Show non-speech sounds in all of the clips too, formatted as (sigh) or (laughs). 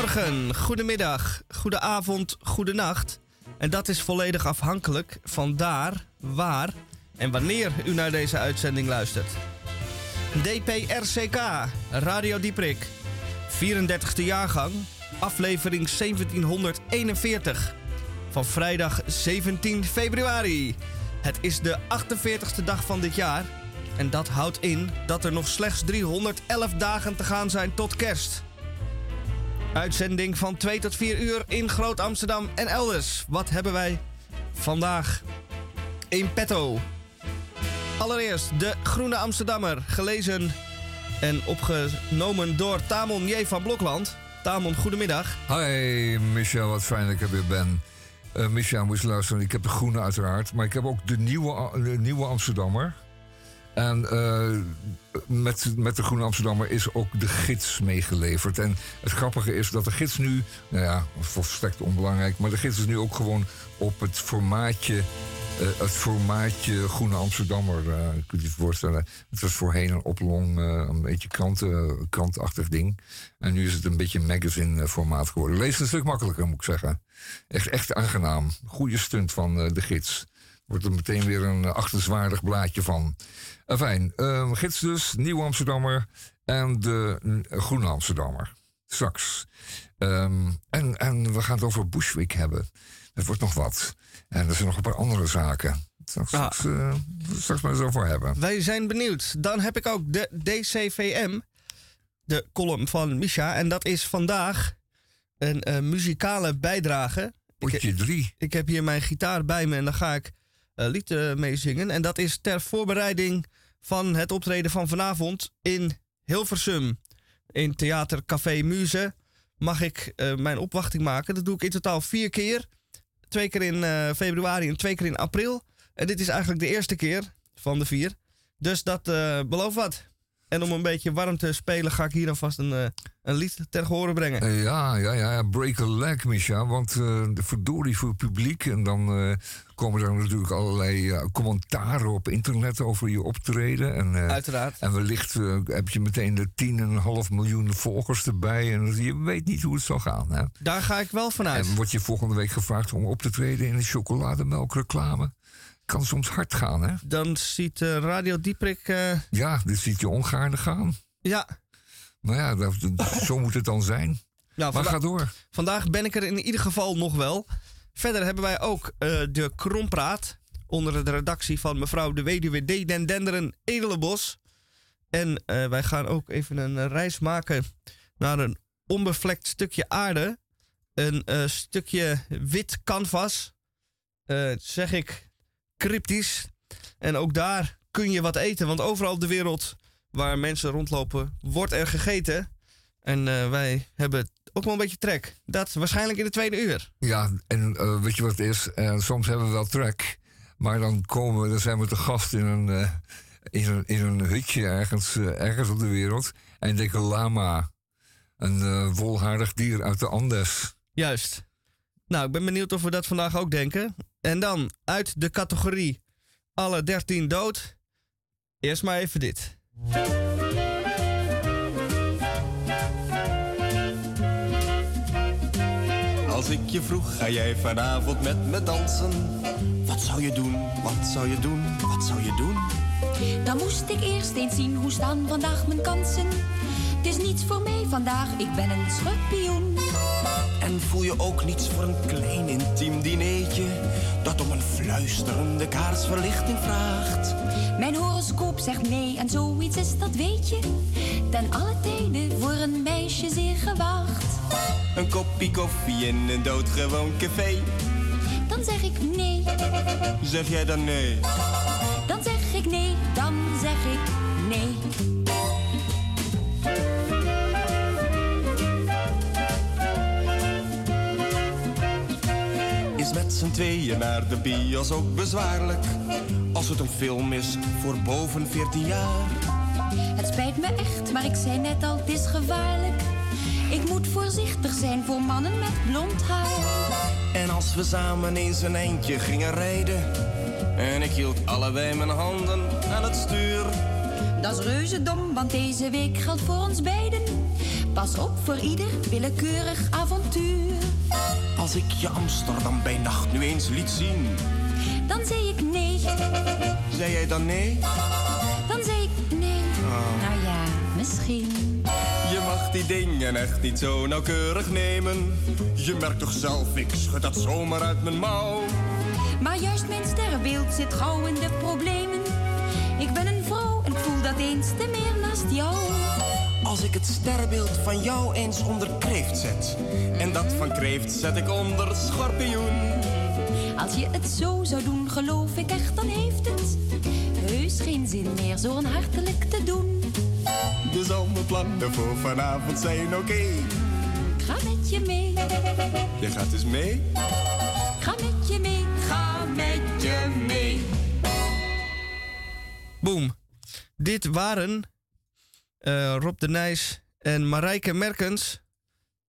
Goedemorgen, goedemiddag, goedenavond, goedenacht. En dat is volledig afhankelijk van daar, waar en wanneer u naar deze uitzending luistert. DPRCK, Radio Dieprik, 34e jaargang, aflevering 1741. Van vrijdag 17 februari. Het is de 48e dag van dit jaar. En dat houdt in dat er nog slechts 311 dagen te gaan zijn tot kerst. Uitzending van 2 tot 4 uur in Groot Amsterdam en elders. Wat hebben wij vandaag in petto? Allereerst de Groene Amsterdammer, gelezen en opgenomen door Tamon J. van Blokland. Tamon, goedemiddag. Hi Michel, wat fijn dat ik er weer ben. Uh, moest luisteren, ik heb de Groene uiteraard, maar ik heb ook de Nieuwe, de nieuwe Amsterdammer. En uh, met, met de Groene Amsterdammer is ook de gids meegeleverd. En het grappige is dat de gids nu, nou ja, volstrekt onbelangrijk, maar de gids is nu ook gewoon op het formaatje. Uh, het formaatje Groene Amsterdammer, kunt je je voorstellen. Het was voorheen een oplong, een beetje kranten, krantachtig ding. En nu is het een beetje magazine formaat geworden. Lees een stuk makkelijker, moet ik zeggen. Echt, echt aangenaam. Goede stunt van de gids. Wordt er meteen weer een achterzwaardig blaadje van. Fijn, uh, gids dus, Nieuw Amsterdammer en de Groene Amsterdammer. Straks. Um, en, en we gaan het over Bushwick hebben. Dat wordt nog wat. En er zijn nog een paar andere zaken. Straks, ah. straks, uh, straks maar eens over hebben. Wij zijn benieuwd. Dan heb ik ook de DCVM, de column van Misha. En dat is vandaag een uh, muzikale bijdrage. Potje drie. Ik heb hier mijn gitaar bij me en dan ga ik uh, lied mee zingen. En dat is ter voorbereiding van het optreden van vanavond in Hilversum. In Theater Café Muze mag ik uh, mijn opwachting maken. Dat doe ik in totaal vier keer. Twee keer in uh, februari en twee keer in april. En dit is eigenlijk de eerste keer van de vier. Dus dat uh, belooft wat. En om een beetje warm te spelen ga ik hier alvast een, uh, een lied ter horen brengen. Uh, ja, ja, ja, break a leg, Micha. Want uh, de verdorie voor het publiek. En dan komen er natuurlijk allerlei commentaren op internet over je optreden. En, Uiteraard. En wellicht heb je meteen de 10,5 miljoen volgers erbij. En je weet niet hoe het zal gaan. Hè? Daar ga ik wel vanuit. En word je volgende week gevraagd om op te treden in een chocolademelkreclame kan soms hard gaan, hè? Dan ziet uh, Radio Dieprik... Uh... Ja, dit ziet je ongaarne gaan. Ja. Nou ja, dat, zo moet het dan zijn. Nou, maar ga door. Vandaag ben ik er in ieder geval nog wel. Verder hebben wij ook uh, de Krompraat... onder de redactie van mevrouw de weduwe D. Den Denderen Edelenbos. En wij gaan ook even een reis maken naar een onbevlekt stukje aarde. Een stukje wit canvas. zeg ik cryptisch. En ook daar kun je wat eten. Want overal op de wereld waar mensen rondlopen, wordt er gegeten. En uh, wij hebben ook wel een beetje trek. Dat waarschijnlijk in de tweede uur. Ja, en uh, weet je wat het is? Uh, soms hebben we wel trek. Maar dan komen we, dan zijn we te gast in een, in een, in een hutje ergens, ergens op de wereld. En denken lama. Een wolhaardig dier uit de Andes. Juist. Nou, ik ben benieuwd of we dat vandaag ook denken. En dan uit de categorie alle 13 dood. Eerst maar even dit. Als ik je vroeg, ga jij vanavond met me dansen? Wat zou je doen? Wat zou je doen? Wat zou je doen? Dan moest ik eerst eens zien hoe staan vandaag mijn kansen. Het is niets voor mij vandaag, ik ben een schorpioen. En voel je ook niets voor een klein intiem dineetje dat om een fluisterende kaarsverlichting vraagt? Mijn horoscoop zegt nee en zoiets is dat weet je. Ten alle tijden voor een meisje zeer gewaagd. Een kopje koffie in een doodgewoon café. Dan zeg ik nee. Zeg jij dan nee? Dan zeg ik nee, dan zeg ik nee. Met z'n tweeën naar de bios ook bezwaarlijk. Als het een film is voor boven 14 jaar. Het spijt me echt, maar ik zei net al, het is gevaarlijk. Ik moet voorzichtig zijn voor mannen met blond haar. En als we samen eens een eindje gingen rijden. En ik hield allebei mijn handen aan het stuur. Dat is reuze dom, want deze week geldt voor ons beiden. Pas op voor ieder willekeurig avontuur. Als ik je Amsterdam bij nacht nu eens liet zien, Dan zei ik nee, zei jij dan nee? dan zei ik nee. Nou ja, misschien. Je mag die dingen echt niet zo nauwkeurig nemen. Je merkt toch zelf, ik schud dat zomaar uit mijn mouw. Maar juist mijn sterrenbeeld zit gauw in de problemen. Ik ben een vrouw en voel dat eens te meer naast jou. Als ik het sterrenbeeld van jou eens onder kreeft zet. En dat van kreeft zet ik onder schorpioen. Als je het zo zou doen, geloof ik echt, dan heeft het heus geen zin meer zo'n hartelijk te doen. Dus al mijn plannen voor vanavond zijn oké. Ik ga met je mee, Je gaat dus mee? ik ga met je mee, ga met je mee. Boom. Dit waren eh, Rob de Nijs en Marijke Merkens.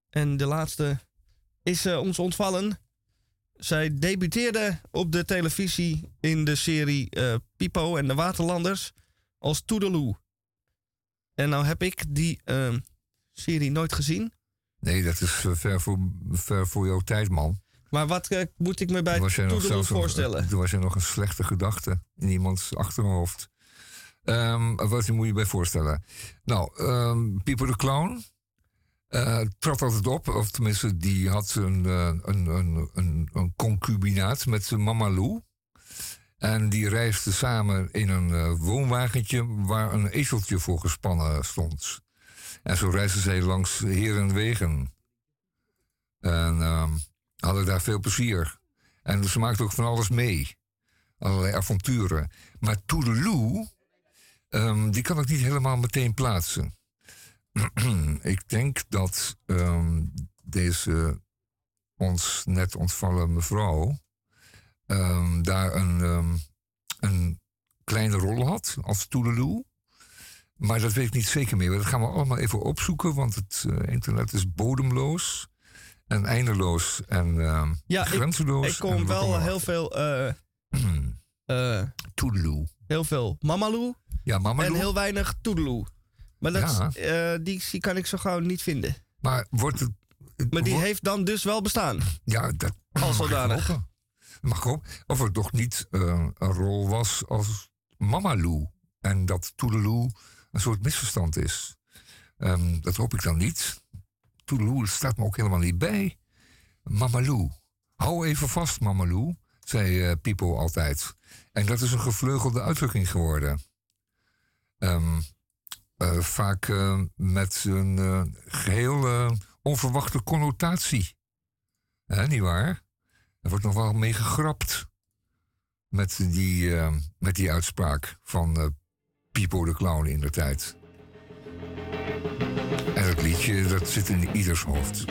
En de laatste is eh, ons ontvallen. Zij debuteerde op de televisie in de serie eh, Pipo en de Waterlanders als Toedeloe. En nou heb ik die eh, serie nooit gezien. Nee, dat is ver voor, ver voor jouw tijd, man. Maar wat moet ik me bij Toedeloe voorstellen? Toen was er nog een slechte gedachte in iemands achterhoofd. Ehm, wat moet je bij voorstellen? Nou, ehm Pieper de Clown eh, trad altijd op. Of tenminste, die had een, eh, een, een, een, een concubinaat met Mama Lou. En die reisden samen in een eh, woonwagentje waar een ezeltje voor gespannen stond. En zo reisden zij langs herenwegen. En ehm, hadden daar veel plezier. En ze maakten ook van alles mee. Allerlei avonturen. Maar Toedeloe, ehm, die kan ik niet helemaal meteen plaatsen. (clears throat) ik denk dat ehm, deze ons net ontvallen mevrouw ehm, daar een, een kleine rol had als Toedeloe. Maar dat weet ik niet zeker meer. Dat gaan we allemaal even opzoeken, want het eh, internet is bodemloos en eindeloos en ehm, Ja, ik, grenzeloos. ik kom wel heel veel, eh (clears throat) Toedeloe. heel veel Mamaloo Ja, en heel weinig Toedeloe. Maar dat, Ja. eh, die, die kan ik zo gauw niet vinden. Maar wordt het... het Maar die wordt- heeft dan dus wel bestaan. Ja, dat Als zodanig. Mag hopen. Of het toch niet eh, een rol was als Mama Lou. En dat Toedeloe een soort misverstand is. Ehm, dat hoop ik dan niet. Toedeloe staat me ook helemaal niet bij. Mama Lou. Hou even vast, Mama Lou, zei Pipo altijd. En dat is een gevleugelde uitdrukking geworden. Ehm, eh, vaak eh, met een eh, geheel eh, onverwachte connotatie. Hè, niet waar? Er wordt nog wel mee gegrapt. Met die, met die uitspraak van Pipo de Clown in de tijd. En dat liedje, dat zit in ieders hoofd.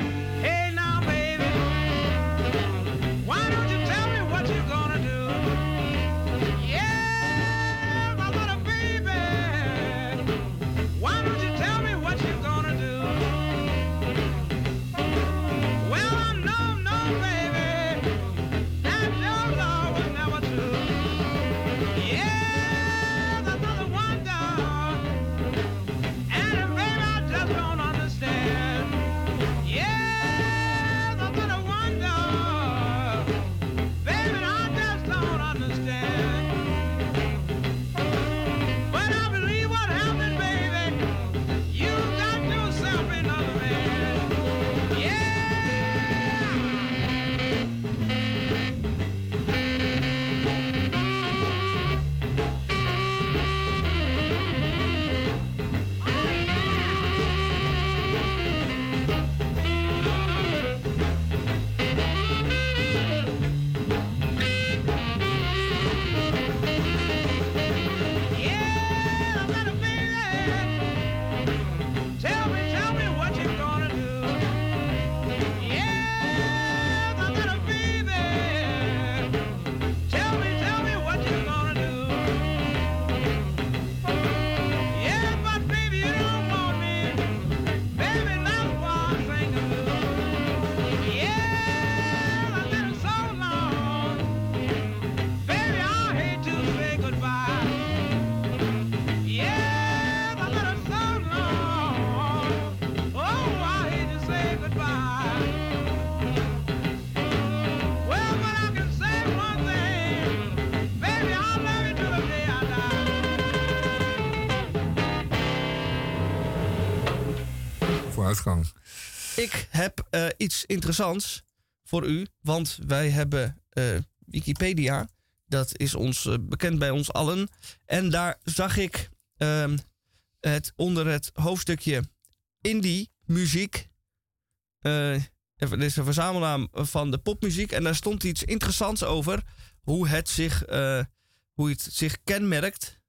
Uitgang. Ik heb eh, iets interessants voor u, want wij hebben eh, Wikipedia. Dat is ons eh, bekend bij ons allen. En daar zag ik ehm, het onder het hoofdstukje indie muziek. dit is een verzamelnaam van de popmuziek. En daar stond iets interessants over hoe het zich, hoe het zich kenmerkt.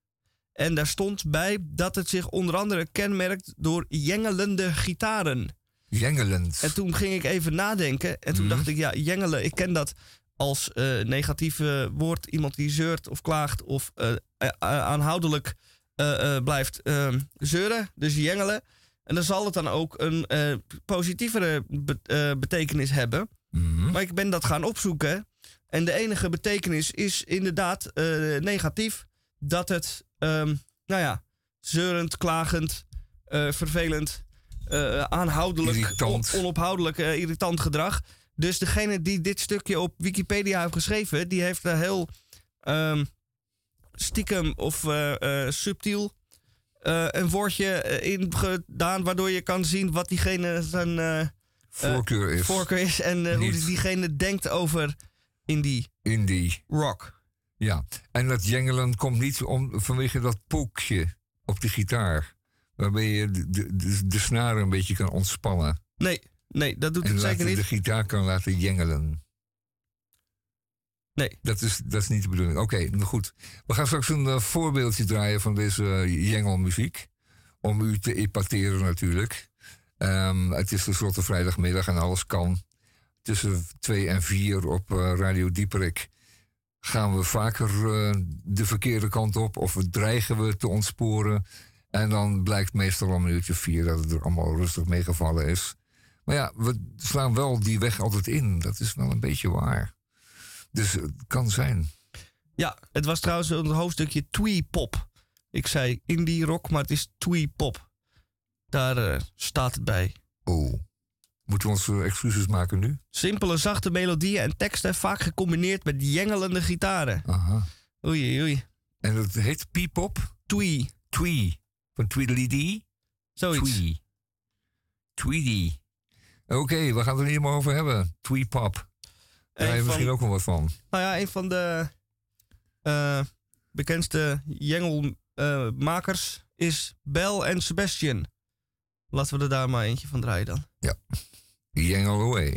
En daar stond bij dat het zich onder andere kenmerkt door jengelende gitaren. Jengelend. En toen ging ik even nadenken. En toen Mhm. dacht ik, ja, jengelen, ik ken dat als negatief eh, woord. Iemand die zeurt of klaagt of eh, eh, aanhoudelijk blijft eh, zeuren. Dus jengelen. En dan zal het dan ook een positievere be- betekenis hebben. Mhm. Maar ik ben dat gaan opzoeken. En de enige betekenis is inderdaad negatief. Dat het, ehm, nou ja, zeurend, klagend, eh, vervelend, eh, aanhoudelijk, Irritant. on- onophoudelijk, eh, irritant gedrag. Dus degene die dit stukje op Wikipedia heeft geschreven, die heeft er heel ehm, stiekem of subtiel een woordje in gedaan, waardoor je kan zien wat diegene zijn Voorkeur is voorkeur is en hoe diegene denkt over indie indie. rock. Ja, en dat jengelen komt niet om, vanwege dat pookje op de gitaar. Waarbij je de, de, de, de snaren een beetje kan ontspannen. Nee, nee, dat doet En het zeker de niet. gitaar kan laten jengelen. Nee. Dat is, dat is niet de bedoeling. Oké, nou goed. We gaan straks een eh, voorbeeldje draaien van deze jengelmuziek. Om u te epateren natuurlijk. Ehm, het is tenslotte vrijdagmiddag en alles kan. Tussen 2 en 4 op eh, Radio Dieperik gaan we vaker eh, de verkeerde kant op. Of we dreigen we te ontsporen. En dan blijkt meestal om een uurtje vier dat het er allemaal rustig meegevallen is. Maar ja, we slaan wel die weg altijd in. Dat is wel een beetje waar. Dus het kan zijn. Ja, het was trouwens een hoofdstukje twee pop. Ik zei indie rock, maar het is twee pop. Daar eh, staat het bij. Oh. Moeten we onze excuses maken nu? Simpele, zachte melodieën en teksten, vaak gecombineerd met jengelende gitaren. Aha. Oei, oei. En dat heet P-pop? Twee, Twee. Van Tweedledee? zoiets. Twee. Tweedy. Oké, we gaan het er niet meer over hebben. Twee-pop. Daar heb je misschien ook wel wat van. nou ja, een van de eh, bekendste jengelmakers is Bel en Sebastian. Laten we er daar maar eentje van draaien dan. Yang Away.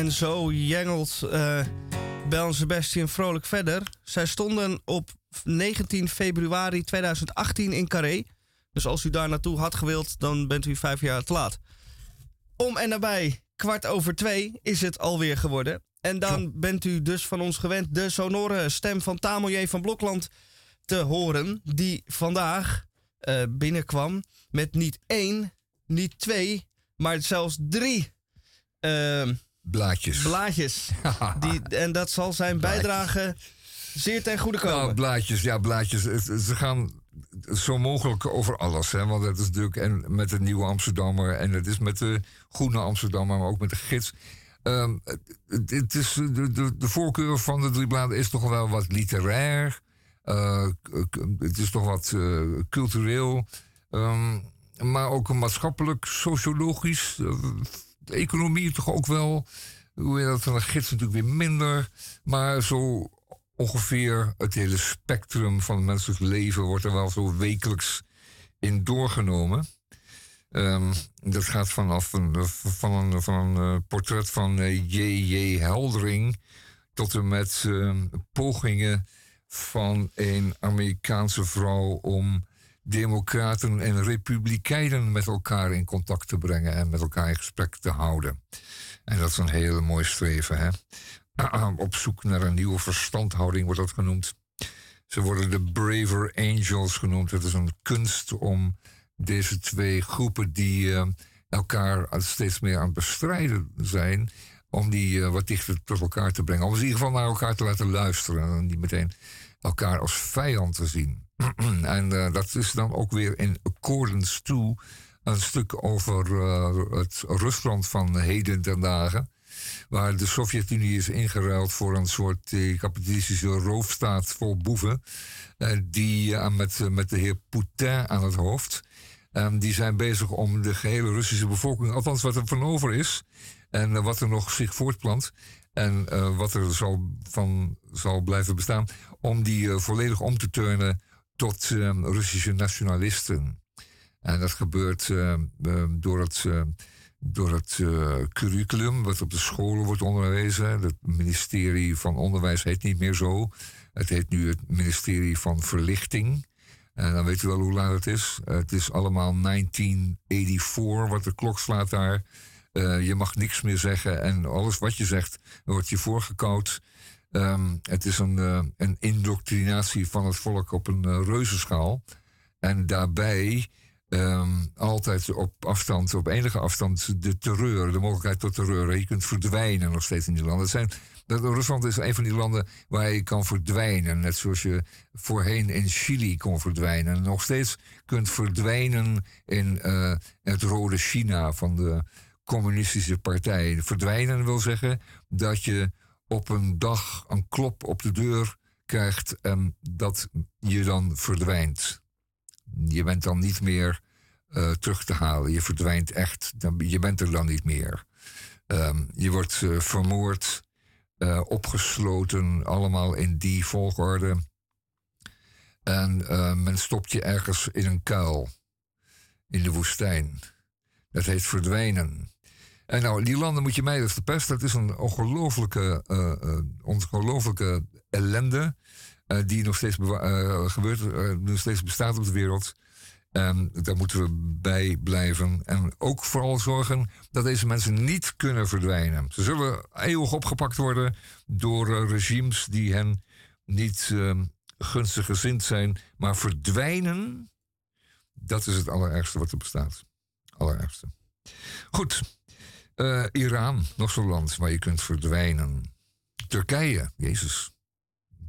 En zo jengelt eh Bel en Sebastian vrolijk verder. Zij stonden op 19 februari 2018 in Carré. Dus als u daar naartoe had gewild, dan bent u vijf jaar te laat. Om en nabij kwart over twee is het alweer geworden. En dan bent u dus van ons gewend de sonore stem van Tamelier van Blokland te horen. Die vandaag eh, binnenkwam met niet één, niet twee, maar zelfs drie ehm, Blaadjes. blaadjes. (laughs) Die, en dat zal zijn bijdrage zeer ten goede komen. Nou, blaadjes, ja, blaadjes. Ze gaan zo mogelijk over alles. Hè? Want het is natuurlijk en met de Nieuwe Amsterdammer... en het is met de Groene Amsterdammer, maar ook met de gids. Ehm, het, het is, de, de, de voorkeur van de drie bladen is toch wel wat literair. Eh, het is toch wat eh, cultureel. Ehm, maar ook maatschappelijk, sociologisch. eh, de economie toch ook wel. Hoe je dat van de gids natuurlijk weer minder. Maar zo ongeveer het hele spectrum van het menselijk leven wordt er wel zo wekelijks in doorgenomen. Ehm, dat gaat vanaf een, van een, van eh, portret van eh, J.J. Heldering tot en met ehm, pogingen van een Amerikaanse vrouw om democraten en republikeinen met elkaar in contact te brengen en met elkaar in gesprek te houden. En dat is een hele mooi streven, hè? (clears throat) Op zoek naar een nieuwe verstandhouding wordt dat genoemd. Ze worden de Braver Angels genoemd. Het is een kunst om deze twee groepen die eh, elkaar steeds meer aan het bestrijden zijn, om die eh, wat dichter tot elkaar te brengen. Om ze in ieder geval naar elkaar te laten luisteren en niet meteen elkaar als vijand te zien. (clears throat) en eh, dat is dan ook weer in accordance toe een stuk over eh, het Rusland van heden ten dagen. Waar de Sovjet-Unie is ingeruild voor een soort eh, kapitalistische roofstaat vol boeven. die met, met de heer Poutine aan het hoofd. Die zijn bezig om de gehele Russische bevolking, althans wat er van over is. En wat er nog zich voortplant. En wat er zal, van zal blijven bestaan. Om die volledig om te turnen tot eh, Russische nationalisten. En dat gebeurt eh, eh, door het, door het eh, curriculum wat op de scholen wordt onderwezen. Het ministerie van Onderwijs heet niet meer zo. Het heet nu het ministerie van Verlichting. En dan weet u wel hoe laat het is. Het is allemaal 1984, wat de klok slaat daar. Eh, je mag niks meer zeggen en alles wat je zegt wordt je voorgekoud. Ehm, het is een, eh, een indoctrinatie van het volk op een uh, reuzenschaal. En daarbij ehm, altijd op afstand, op enige afstand, de terreur, de mogelijkheid tot terreur. Je kunt verdwijnen nog steeds in die landen. Het zijn, dat, Rusland is een van die landen waar je kan verdwijnen. Net zoals je voorheen in Chili kon verdwijnen. En nog steeds kunt verdwijnen in uh, het rode China van de communistische partij. Verdwijnen wil zeggen dat je op een dag een klop op de deur krijgt en dat je dan verdwijnt. Je bent dan niet meer uh, terug te halen. Je verdwijnt echt. Je bent er dan niet meer. Um, je wordt uh, vermoord, uh, opgesloten, allemaal in die volgorde. En men stopt je ergens in een kuil in de woestijn. Dat heet verdwijnen. En nou, die landen moet je mij dus verpesten. Dat is een ongelofelijke, eh, eh, ongelofelijke ellende. eh, die nog steeds, gebeurt, nog steeds bestaat op de wereld. Daar moeten we bij blijven. En ook vooral zorgen dat deze mensen niet kunnen verdwijnen. Ze zullen eeuwig opgepakt worden door regimes die hen niet eh, gunstig gezind zijn. Maar verdwijnen, dat is het allerergste wat er bestaat. Allerergste. Goed. Eh, Iran, nog zo'n land waar je kunt verdwijnen. Turkije, Jezus.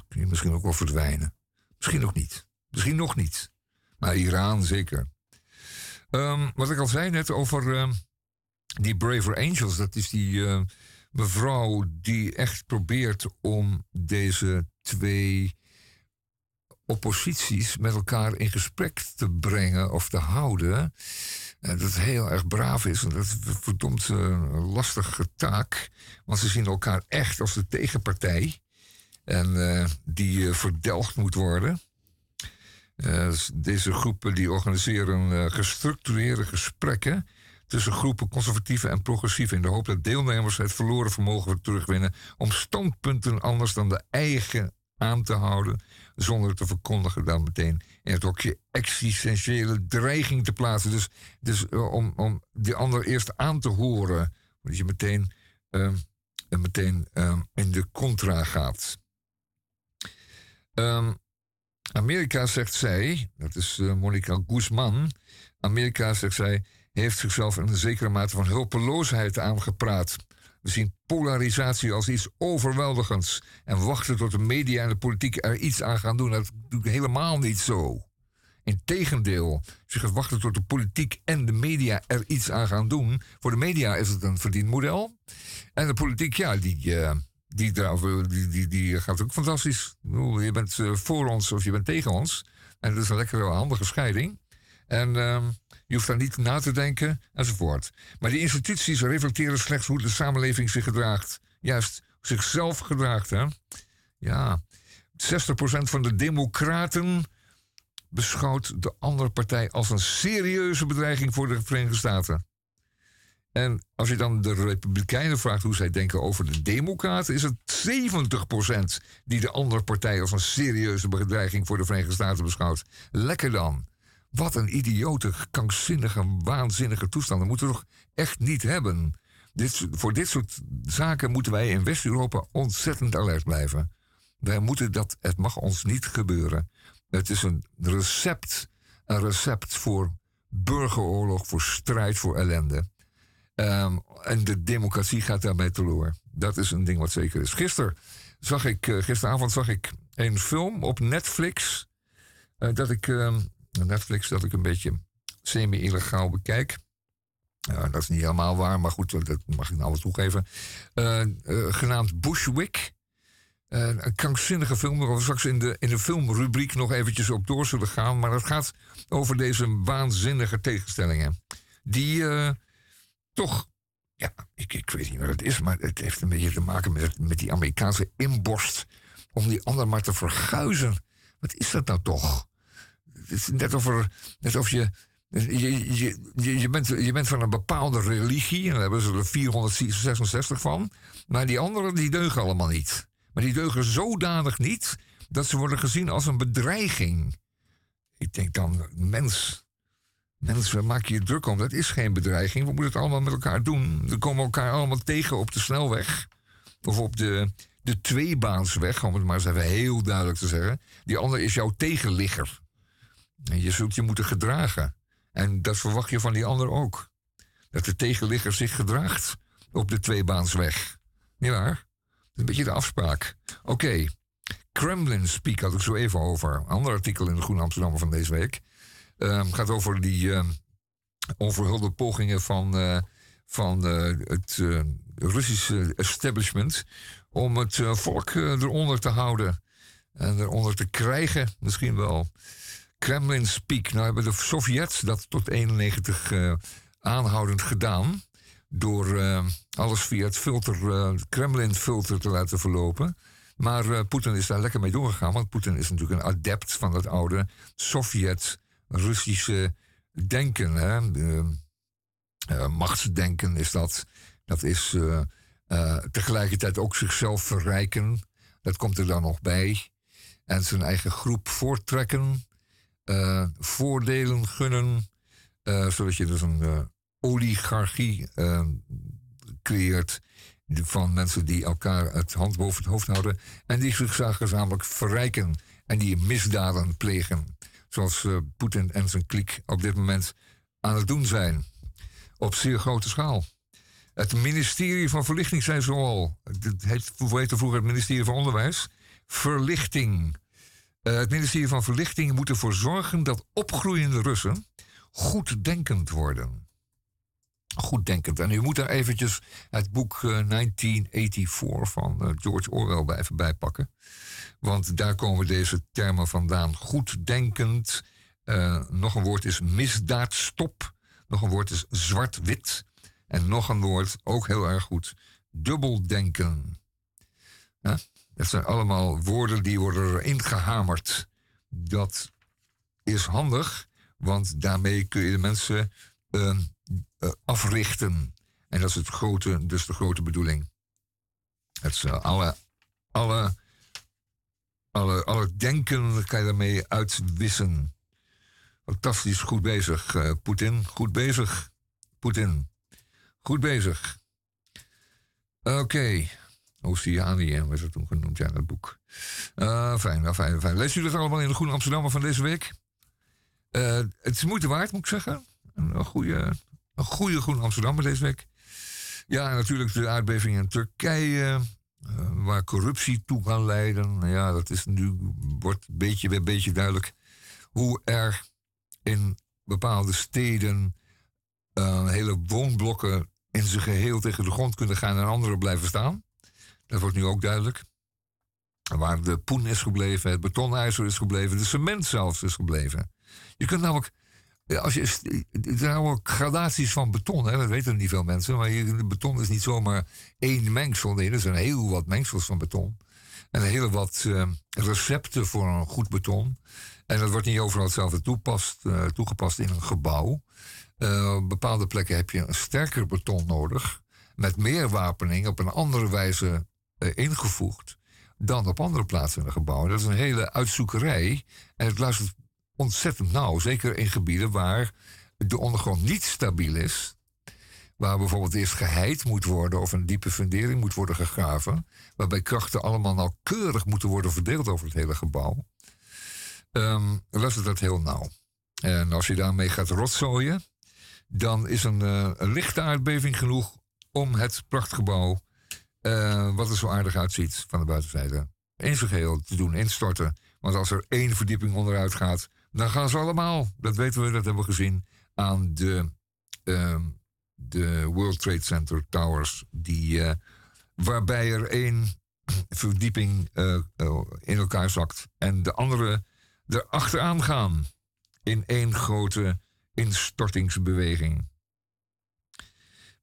Kun je misschien ook wel verdwijnen. Misschien ook niet. Misschien nog niet. Maar Iran zeker. Ehm, wat ik al zei net over ehm, die Braver Angels. Dat is die eh, mevrouw die echt probeert om deze twee opposities met elkaar in gesprek te brengen of te houden. En dat heel erg braaf is. En dat is een verdomd eh, lastige taak. Want ze zien elkaar echt als de tegenpartij. En eh, die eh, verdelgd moet worden. Eh, s- deze groepen die organiseren eh, gestructureerde gesprekken tussen groepen conservatieven en progressieven in de hoop dat deelnemers het verloren vermogen weer terugwinnen om standpunten anders dan de eigen aan te houden zonder te verkondigen dan meteen in het hokje existentiële dreiging te plaatsen. Dus, dus eh, om, om die ander eerst aan te horen, dat je meteen, eh, eh, meteen eh, in de contra gaat. Ehm, Amerika, zegt zij, dat is eh, Monica Guzman. Amerika, zegt zij, heeft zichzelf in een zekere mate van hulpeloosheid aangepraat. We zien polarisatie als iets overweldigends. En wachten tot de media en de politiek er iets aan gaan doen. Dat doe ik helemaal niet zo. Integendeel, je gaat wachten tot de politiek en de media er iets aan gaan doen. Voor de media is het een verdienmodel. En de politiek, ja, die, eh, die, die, die, die gaat ook fantastisch. Je bent eh, voor ons of je bent tegen ons. En dat is een lekkere, handige scheiding. En ehm, je hoeft daar niet na te denken, enzovoort. Maar die instituties reflecteren slechts hoe de samenleving zich gedraagt. Juist, zichzelf gedraagt, hè. Ja, 60% van de democraten beschouwt de andere partij als een serieuze bedreiging voor de Verenigde Staten. En als je dan de Republikeinen vraagt hoe zij denken over de Democraten, is het 70% die de andere partij als een serieuze bedreiging voor de Verenigde Staten beschouwt. Lekker dan. Wat een idiote, krankzinnige, waanzinnige toestand. Dat moeten we toch echt niet hebben. Dit, voor dit soort zaken moeten wij in West-Europa ontzettend alert blijven. Wij moeten dat, het mag ons niet gebeuren. Het is een recept, een recept voor burgeroorlog, voor strijd, voor ellende. Ehm, en de democratie gaat daarbij teloor. Dat is een ding wat zeker is. Gisteren zag ik, eh, gisteravond zag ik een film op Netflix. eh, dat ik, ehm, Netflix, dat ik een beetje semi-illegaal bekijk. Dat is niet helemaal waar, maar goed, dat mag ik nou wel toegeven. Eh, eh, genaamd Bushwick. Eh, een krankzinnige film, waar we straks in de, in de filmrubriek nog eventjes op door zullen gaan. Maar het gaat over deze waanzinnige tegenstellingen. Die toch, ja, ik, ik weet niet wat het is, maar het heeft een beetje te maken met, met die Amerikaanse inborst. Om die ander maar te verguizen. Wat is dat nou toch? Is net of, er, net of je, je, je, je, bent, je bent van een bepaalde religie, en daar hebben ze er 466 van. Maar die anderen die deugen allemaal niet. Maar die deugen zodanig niet dat ze worden gezien als een bedreiging. Ik denk dan, mens, mens, waar maak je je druk om? Dat is geen bedreiging. We moeten het allemaal met elkaar doen. We komen elkaar allemaal tegen op de snelweg. Of op de, de tweebaansweg, om het maar eens even heel duidelijk te zeggen. Die ander is jouw tegenligger. En je zult je moeten gedragen. En dat verwacht je van die ander ook. Dat de tegenligger zich gedraagt op de tweebaansweg. Niet waar? Dat is een beetje de afspraak. Oké. Kremlin Speak had ik zo even over. Ander artikel in de Groene Amsterdammer van deze week. Het gaat over die ehm, onverhulde pogingen van, eh, van eh, het eh, Russische establishment. om het volk eronder te houden. En eronder te krijgen, misschien wel. Kremlin Speak. Nou hebben de Sovjets dat tot 91 eh, aanhoudend gedaan. Door eh, alles via het filter, eh, Kremlin-filter te laten verlopen. Maar Poetin is daar lekker mee doorgegaan. Want Poetin is natuurlijk een adept van het oude Sovjet-Russische denken. Hè? De- machtsdenken is dat. Dat is tegelijkertijd ook zichzelf verrijken. Dat komt er dan nog bij. En zijn eigen groep voortrekken. Eh, voordelen gunnen. eh, zodat je dus een eh, oligarchie creëert. Van mensen die elkaar het hand boven het hoofd houden. En die zich gezamenlijk verrijken. En die misdaden plegen. Zoals Poetin en zijn kliek op dit moment aan het doen zijn. Op zeer grote schaal. Het ministerie van Verlichting zei zoal. Het heette vroeger het ministerie van Onderwijs? Verlichting. Eh, het ministerie van Verlichting moet ervoor zorgen dat opgroeiende Russen goeddenkend worden. Goeddenkend. En u moet daar eventjes het boek eh, 1984 van eh, George Orwell bij even bijpakken. Want daar komen deze termen vandaan. Goeddenkend. Eh, nog een woord is misdaadstop. Nog een woord is zwart-wit. En nog een woord, ook heel erg goed, dubbeldenken. Ja, dat zijn allemaal woorden die worden erin gehamerd. Dat is handig, want daarmee kun je de mensen eh, eh, africhten. En dat is het grote, dus de grote bedoeling. Het is, eh, alle, alle, alle, alle denken kan je daarmee uitwissen. Fantastisch goed bezig, eh, Poetin. Goed bezig, Poetin. Goed bezig. Oké. Oceanië werd het toen genoemd, ja, dat boek. Eh, fijn, nou, fijn, fijn. Leest u dat allemaal in de Groene Amsterdammer van deze week? Eh, het is moeite waard, moet ik zeggen. Een, goede, een goede Groene Amsterdammer deze week. Ja, natuurlijk de aardbeving in Turkije. eh, waar corruptie toe kan leiden. Nou ja, dat is nu, wordt beetje bij beetje duidelijk hoe er in bepaalde steden hele woonblokken in zijn geheel tegen de grond kunnen gaan en andere blijven staan. Dat wordt nu ook duidelijk. Waar de poen is gebleven, het betonijzer is gebleven, de cement zelfs is gebleven. Je kunt namelijk, als je, er zijn ook gradaties van beton, hè, dat weten niet veel mensen, maar je, beton is niet zomaar één mengsel. Nee, er zijn heel wat mengsels van beton. En heel wat eh, recepten voor een goed beton. En dat wordt niet overal hetzelfde eh, toegepast in een gebouw. Eh, op bepaalde plekken heb je een sterker beton nodig. Met meer wapening op een andere wijze ingevoegd. dan op andere plaatsen in een gebouw. En dat is een hele uitzoekerij. En het luistert ontzettend nauw. Zeker in gebieden waar de ondergrond niet stabiel is. Waar bijvoorbeeld eerst geheid moet worden of een diepe fundering moet worden gegraven. Waarbij krachten allemaal nauwkeurig moeten worden verdeeld over het hele gebouw. Ehm luistert dat heel nauw. En als je daarmee gaat rotzooien, dan is een, eh, een lichte aardbeving genoeg om het prachtgebouw, eh, wat er zo aardig uitziet van de buitenzijde, in zijn te doen instorten. Want als er één verdieping onderuit gaat, dan gaan ze allemaal, dat weten we, dat hebben we gezien, aan de, ehm, de World Trade Center Towers, die, eh, waarbij er één (clears throat) verdieping eh, in elkaar zakt en de andere er achteraan gaan in één grote instortingsbeweging.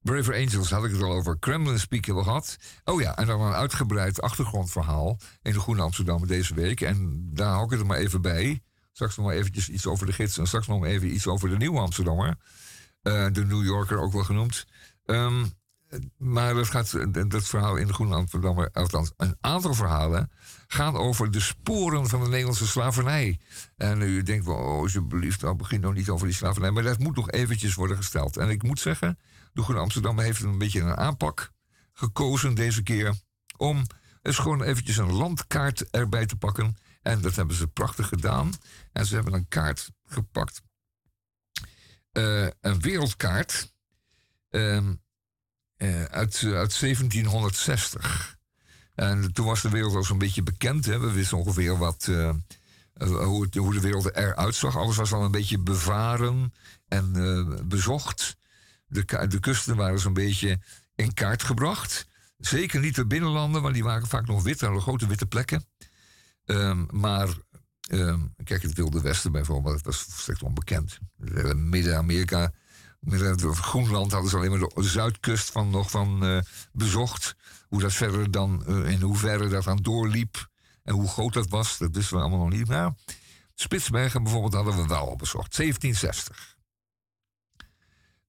Braver Angels had ik het al over. Kremlin Speak gehad. Oh ja, en dan een uitgebreid achtergrondverhaal in de Groene Amsterdam deze week. En daar hou ik het er maar even bij. Straks nog maar eventjes iets over de gids en straks nog maar even iets over de Nieuwe Amsterdammer. Eh, de New Yorker ook wel genoemd. Ehm, maar dat, gaat, dat verhaal in de Groene Amsterdammer, althans een aantal verhalen, gaan over de sporen van de Nederlandse slavernij. En u denkt wel, oh, alsjeblieft, nou begin nou niet over die slavernij. Maar dat moet nog eventjes worden gesteld. En ik moet zeggen, de Amsterdam heeft een beetje een aanpak gekozen deze keer. Om eens gewoon eventjes een landkaart erbij te pakken. En dat hebben ze prachtig gedaan. En ze hebben een kaart gepakt. Eh, een wereldkaart. ehm, eh, uit, uit 1760. En toen was de wereld al zo'n beetje bekend. Hè? We wisten ongeveer wat, eh, hoe, hoe de wereld eruit zag. Alles was al een beetje bevaren en bezocht. De, de kusten waren zo'n beetje in kaart gebracht. Zeker niet de binnenlanden, want die waren vaak nog wit. Hadden grote witte plekken. Ehm, maar ehm, kijk, het Wilde Westen bijvoorbeeld, dat was volstrekt onbekend. Eh, Midden-Amerika, Midden- Groenland hadden ze alleen maar de zuidkust van nog van eh, bezocht. Hoe dat verder dan, eh, in hoeverre dat aan doorliep en hoe groot dat was, dat wisten we allemaal nog niet. Maar Spitsbergen bijvoorbeeld hadden we wel al bezocht, 1760.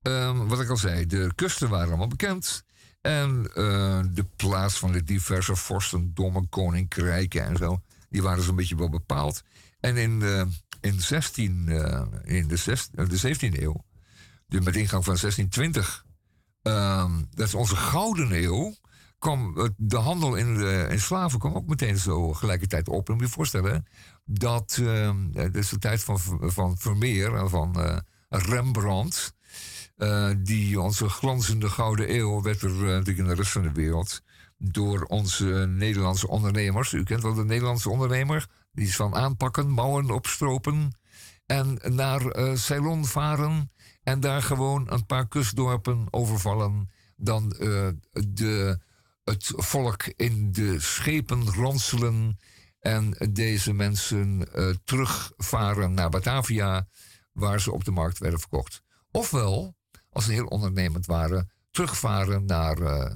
Ehm, wat ik al zei, de kusten waren allemaal bekend. En eh, de plaats van de diverse vorstendommen, koninkrijken en zo, die waren zo'n beetje wel bepaald. En in, eh, in, 16, eh, in de, zes- eh, de 17e eeuw, dus met ingang van 1620, ehm, dat is onze gouden eeuw, kwam de handel in, de, in slaven kwam ook meteen zo gelijkertijd op. En moet je voorstellen dat, ehm, dat is de tijd van, van Vermeer en van Rembrandt. Eh, die onze glanzende gouden eeuw werd er eh, natuurlijk in de rest van de wereld door onze Nederlandse ondernemers. U kent wel de Nederlandse ondernemer. Die is van aanpakken, mouwen opstropen en naar eh, Ceylon varen en daar gewoon een paar kustdorpen overvallen. Dan de, het volk in de schepen ronselen en deze mensen terugvaren naar Batavia, waar ze op de markt werden verkocht. Ofwel, als ze heel ondernemend waren, terugvaren naar eh,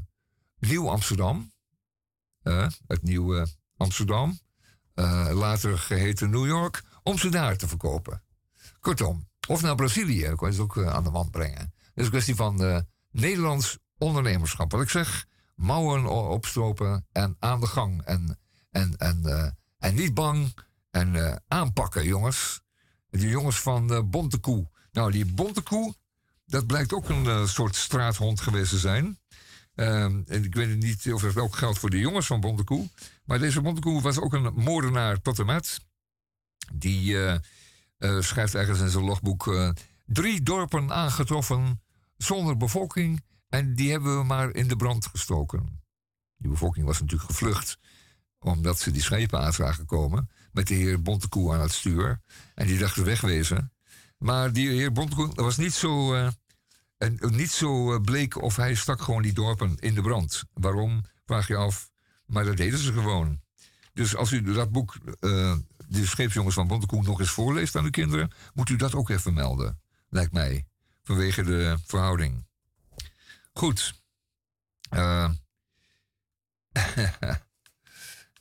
Nieuw Amsterdam, eh, het nieuwe Amsterdam, eh, later geheten New York, om ze daar te verkopen. Kortom, of naar Brazilië, kon je ze ook aan de man brengen. Het is een kwestie van Nederlands ondernemerschap. Wat ik zeg, mouwen opstropen en aan de gang. En, en, en, en niet bang en aanpakken, jongens. Die jongens van eh Bontekoe. Nou, die Bontekoe, dat blijkt ook een eh, soort straathond geweest te zijn. Ehm, en ik weet niet of dat ook geldt voor de jongens van Bontekoe. Maar deze Bontekoe was ook een moordenaar tot en met. Die eh, eh, schrijft ergens in zijn logboek... drie dorpen aangetroffen zonder bevolking... en die hebben we maar in de brand gestoken. Die bevolking was natuurlijk gevlucht... omdat ze die schepen aan zagen komen... met de heer Bontekoe aan het stuur. En die dachten wegwezen. Maar die heer Bontekoe was niet zo... eh, en niet zo eh, bleek of hij stak gewoon die dorpen in de brand. Waarom, vraag je af. Maar dat deden ze gewoon. Dus als u dat boek, eh, De Scheepsjongens van Bontekoe, nog eens voorleest aan uw kinderen... moet u dat ook even melden, lijkt mij. Vanwege de verhouding. Goed. (laughs)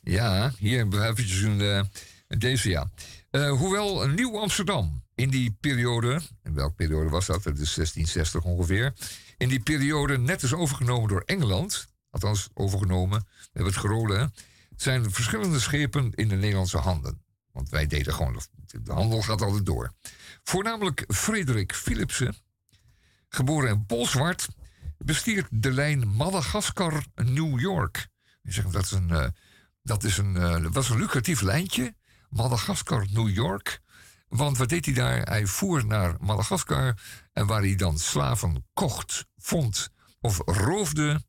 Ja, hier hebben we eventjes een, deze ja. Hoewel Nieuw Amsterdam in die periode, in welke periode was dat? Dat is 1660 ongeveer. In die periode net is overgenomen door Engeland. Althans, overgenomen. We hebben het gerolen. zijn verschillende schepen in de Nederlandse handen. Want wij deden gewoon, de handel gaat altijd door. Voornamelijk Frederik Philipsen, geboren in Bolsward, bestiert de lijn Madagaskar-New York. Je zegt, dat is een, eh, dat is een, eh, was een lucratief lijntje. Madagaskar-New York. Want wat deed hij daar? Hij voer naar Madagaskar. En waar hij dan slaven kocht, vond of roofde.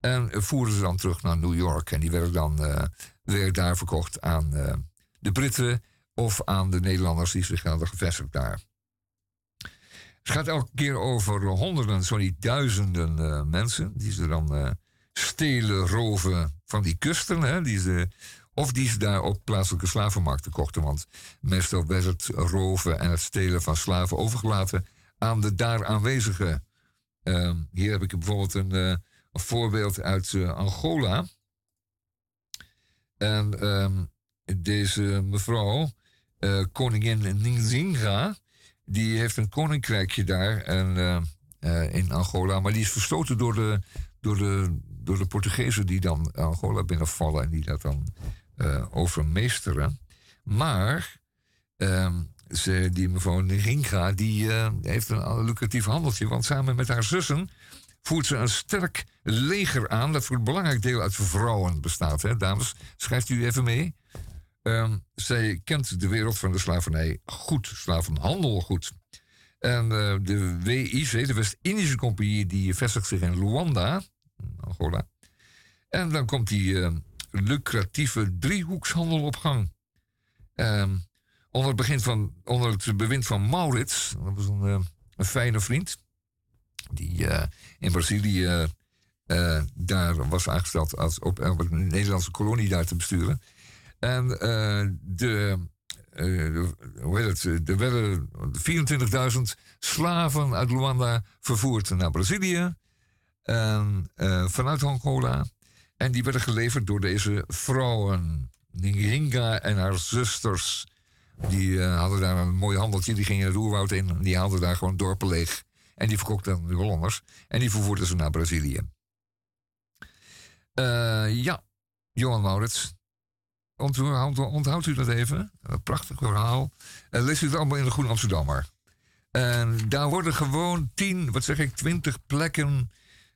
En voerde ze dan terug naar New York. En die werden dan eh, weer daar verkocht aan eh, de Britten. Of aan de Nederlanders die zich hadden gevestigd daar. Het gaat elke keer over honderden, zo niet duizenden eh, mensen. Die ze dan stelen, roven van die kusten. Hè, die ze, of die ze daar op plaatselijke slavenmarkten kochten. Want meestal werd het roven en het stelen van slaven overgelaten aan de daar aanwezigen. Ehm, hier heb ik bijvoorbeeld een, eh, een voorbeeld uit eh, Angola. En ehm, deze mevrouw, eh, koningin Nzinga, die heeft een koninkrijkje daar en, in Angola. Maar die is verstoten door de, door, de, door de Portugezen die dan Angola binnenvallen en die dat dan eh, overmeesteren. Maar ehm, ze, die mevrouw Nzinga, die eh, heeft een lucratief handeltje. Want samen met haar zussen voert ze een sterk leger aan... dat voor een belangrijk deel uit vrouwen bestaat. Hè, dames, schrijft u even mee. Ehm, zij kent de wereld van de slavernij goed, slavenhandel goed. En eh, de WIC, de West-Indische Compagnie, die vestigt zich in Luanda, Angola. En dan komt die eh, lucratieve driehoekshandel op gang. Ehm, onder, het begin van, onder het bewind van Maurits, dat was een, eh, een fijne vriend, die eh, in Brazilië eh, daar was aangesteld als op, een Nederlandse kolonie daar te besturen. En de, hoe heet het, er werden 24.000 slaven uit Luanda vervoerd naar Brazilië. Vanuit Angola. En die werden geleverd door deze vrouwen. Nginga en haar zusters. Die eh, hadden daar een mooi handeltje. Die gingen het oerwoud in. Die haalden daar gewoon dorpen leeg. En die verkocht dan de Hollanders. En die vervoerden ze naar Brazilië. Eh, ja, Johan Maurits. Onthoudt, onthoudt u dat even? Een prachtig verhaal. Uh, lees u het allemaal in de Groene Amsterdammer. En daar worden gewoon tien, wat zeg ik, twintig plekken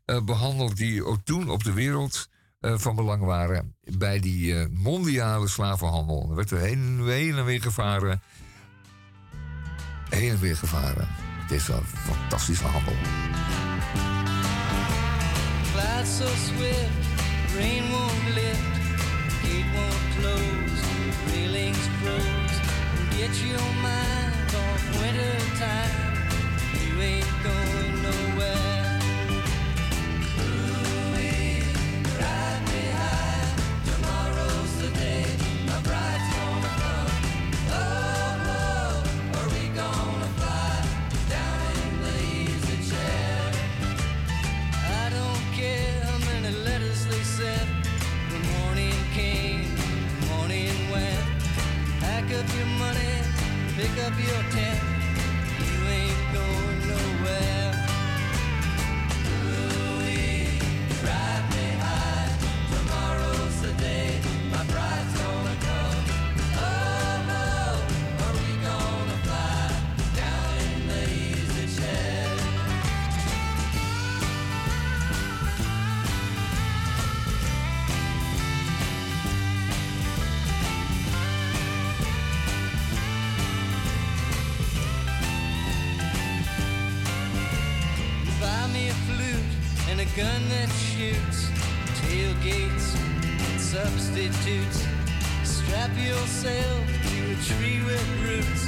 eh, behandeld die ook toen op de wereld eh, van belang waren bij die eh, mondiale slavenhandel. Er werd er heen, en weer gevaren. Heen en weer gevaren. Het is een fantastische handel. Clouds so swift, rain won't lift, gate won't close, railings close. Get your mind off winter time. You ain't going pick up your tent. Gun that shoots, tailgates and substitutes. Strap yourself to a tree with roots.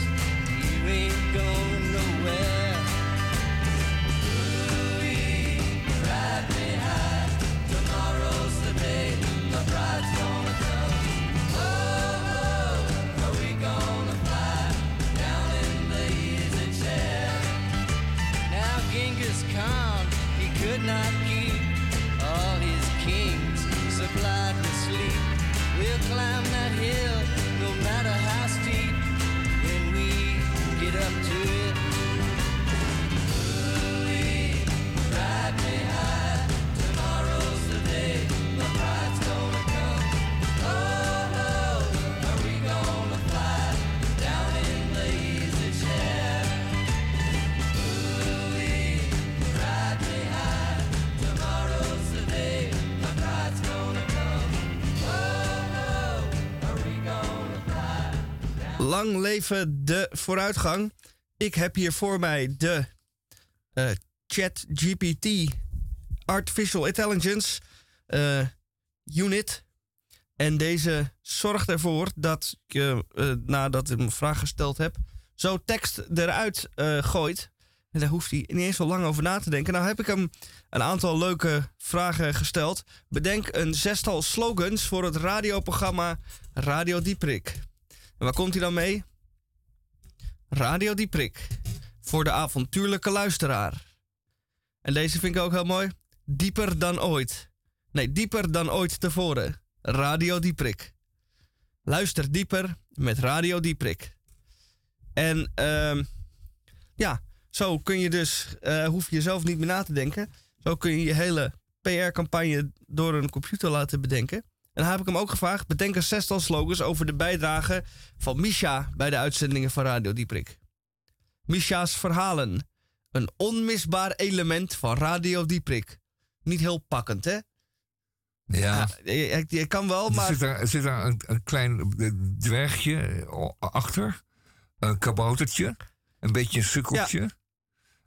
You ain't going nowhere. Ooh-wee, ride. Tomorrow's the day gonna come. Oh, are we gonna fly down in the easy chair? Now Genghis Khan, he could not supplied with sleep. We'll climb that hill, no matter how steep, when we get up to it. Lang leven de vooruitgang. Ik heb hier voor mij de eh, ChatGPT Artificial Intelligence eh, Unit. En deze zorgt ervoor dat ik, eh, nadat ik een vraag gesteld heb, zo tekst eruit gooit. En daar hoeft hij niet eens zo lang over na te denken. Nou heb ik hem een aantal leuke vragen gesteld. Bedenk een zestal slogans voor het radioprogramma Radio Dieprik. En waar komt hij dan mee? Radio Dieprik. Voor de avontuurlijke luisteraar. En deze vind ik ook heel mooi. Dieper dan ooit. Nee, dieper dan ooit tevoren. Radio Dieprik. Luister dieper met Radio Dieprik. En ehm, ja, zo kun je dus, eh, hoef je zelf niet meer na te denken. Zo kun je je hele PR-campagne door een computer laten bedenken. En dan heb ik hem ook gevraagd: bedenk een zestal slogans over de bijdrage van Misha bij de uitzendingen van Radio Dieprik. Misha's verhalen. Een onmisbaar element van Radio Dieprik. Niet heel pakkend, hè? Ja. je, je kan wel, Er maar. zit daar, er zit daar een, een klein dwergje eh, achter. Een kaboutertje. Een beetje een sukkeltje.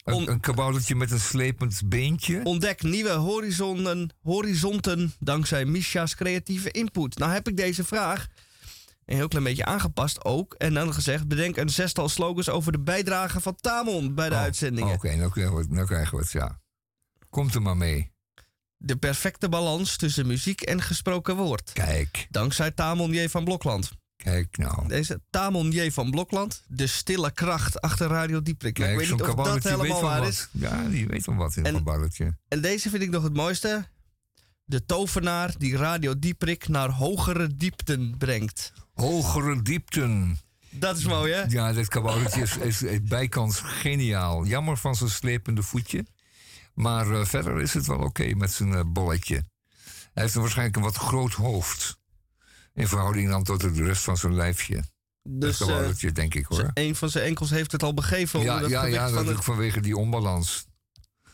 Een, een kaboutertje met een slepend beentje. Ontdek nieuwe horizonnen, horizonten dankzij Misha's creatieve input. Nou heb ik deze vraag een heel klein beetje aangepast ook. En dan gezegd, bedenk een zestal slogans over de bijdrage van Tamon bij de Oh, uitzendingen. Oké, nou, we het- nou krijgen we het, ja. Komt er maar mee. De perfecte balans tussen muziek en gesproken woord. Kijk, Dankzij Tamon J. van Blokland. Kijk nou. Deze Tamon J. van Blokland, de stille kracht achter Radio Dieprik. Ja, ik Kijk, weet niet of dat helemaal waar is. Ja, die weet van wat in En- een kaboutertje. En deze vind ik nog het mooiste. De tovenaar die Radio Dieprik naar hogere diepten brengt. Hogere diepten. Dat is mooi, hè? Ja, dit kaboutertje is, is, is bijkans geniaal. Jammer van zijn slepende voetje. Maar eh, verder is het wel oké met zijn eh, bolletje. Hij heeft waarschijnlijk een wat groot hoofd. In verhouding dan tot de rest van zijn lijfje. Dus dat eh, denk ik hoor. een van zijn enkels heeft het al begeven. Ja, ja, ja natuurlijk het- vanwege die onbalans.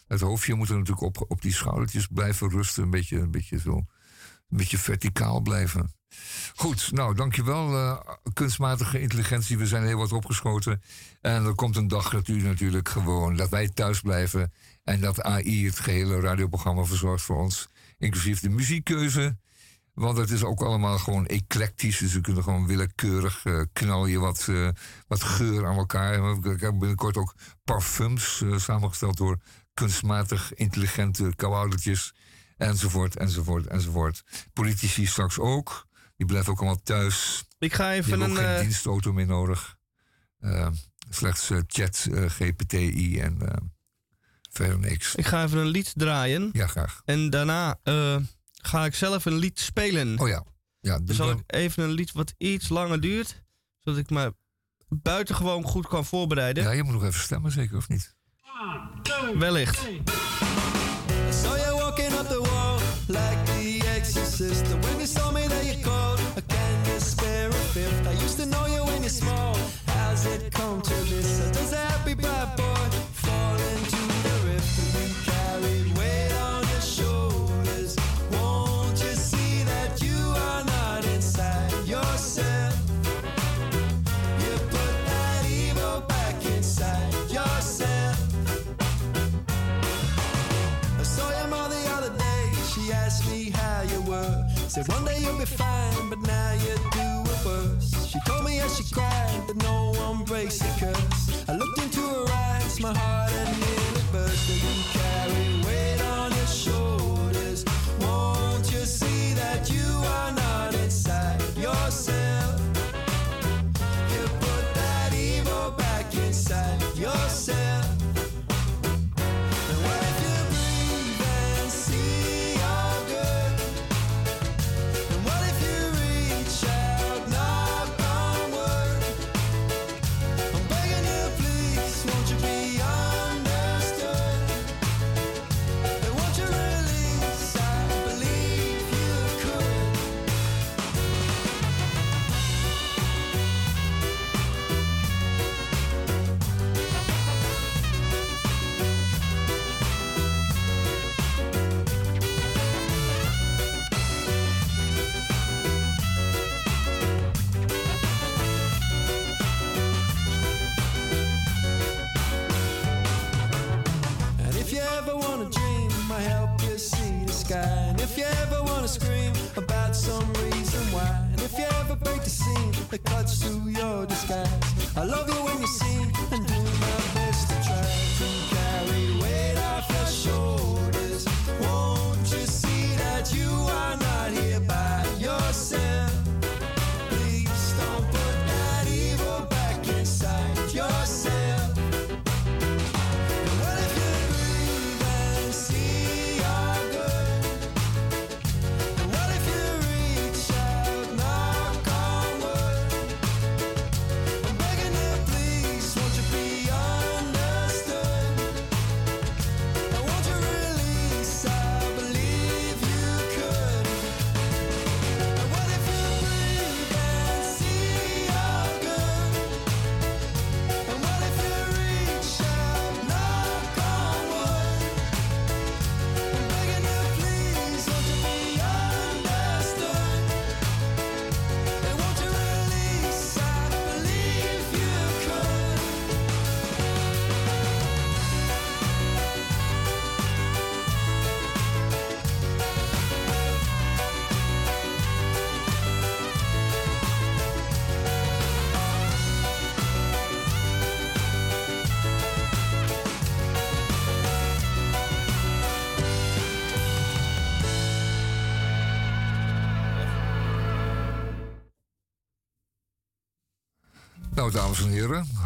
Het hoofdje moet er natuurlijk op, op die schoudertjes blijven rusten. Een beetje, een beetje zo. Een beetje verticaal blijven. Goed, nou dankjewel eh kunstmatige intelligentie. We zijn heel wat opgeschoten. En er komt een dag dat u natuurlijk gewoon, dat wij thuis blijven. En dat AI het gehele radioprogramma verzorgt voor ons. Inclusief de muziekkeuze. Want het is ook allemaal gewoon eclectisch. Dus we kunnen gewoon willekeurig eh, knal je wat, eh, wat geur aan elkaar. Ik heb binnenkort ook parfums eh, samengesteld door kunstmatig intelligente kaboutertjes. Enzovoort, enzovoort, enzovoort. Politici straks ook. Die blijven ook allemaal thuis. Ik ga even een... geen dienstauto meer nodig. Slechts chat, GPTI en verder niks. ik ga even een lied draaien. Ja, graag. En daarna ga ik zelf een lied spelen. Oh ja. ja Dus zal dan. ik even een lied wat iets langer duurt. Zodat ik me buitengewoon goed kan voorbereiden. ja, je moet nog even stemmen, zeker of niet? Wellicht. Said one day you'll be fine, but now you're doing worse. She told me as she cried that no one breaks the curse. I looked into her eyes, my heart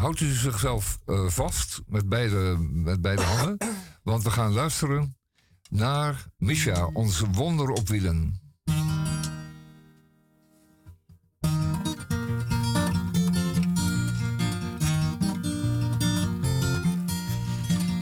houdt u zichzelf eh, vast met beide, met beide handen, want we gaan luisteren naar Misha, onze wonder op wielen.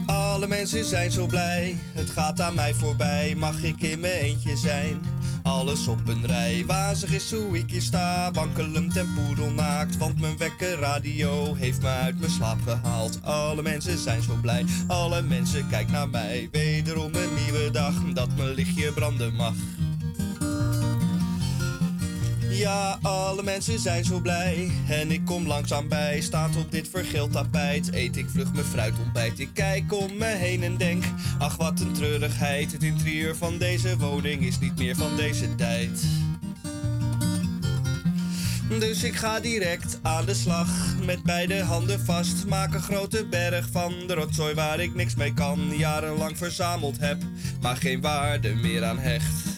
Alle mensen zijn zo blij, het gaat aan mij voorbij, mag ik in mijn eentje zijn? Alles op een rij, wazig is hoe ik hier sta. Wankelend en poedelnaakt, want mijn wekkerradio heeft me uit mijn slaap gehaald. Alle mensen zijn zo blij, alle mensen kijken naar mij. Wederom een nieuwe dag, dat mijn lichtje branden mag. Ja, alle mensen zijn zo blij. En ik kom langzaam bij. Staat op dit vergeeld tapijt. Eet ik vlug mijn fruitontbijt. Ik kijk om me heen en denk. Ach, wat een treurigheid. Het interieur van deze woning is niet meer van deze tijd. Dus ik ga direct aan de slag. Met beide handen vast. Maak een grote berg van de rotzooi waar ik niks mee kan. Jarenlang verzameld heb. Maar geen waarde meer aan hecht.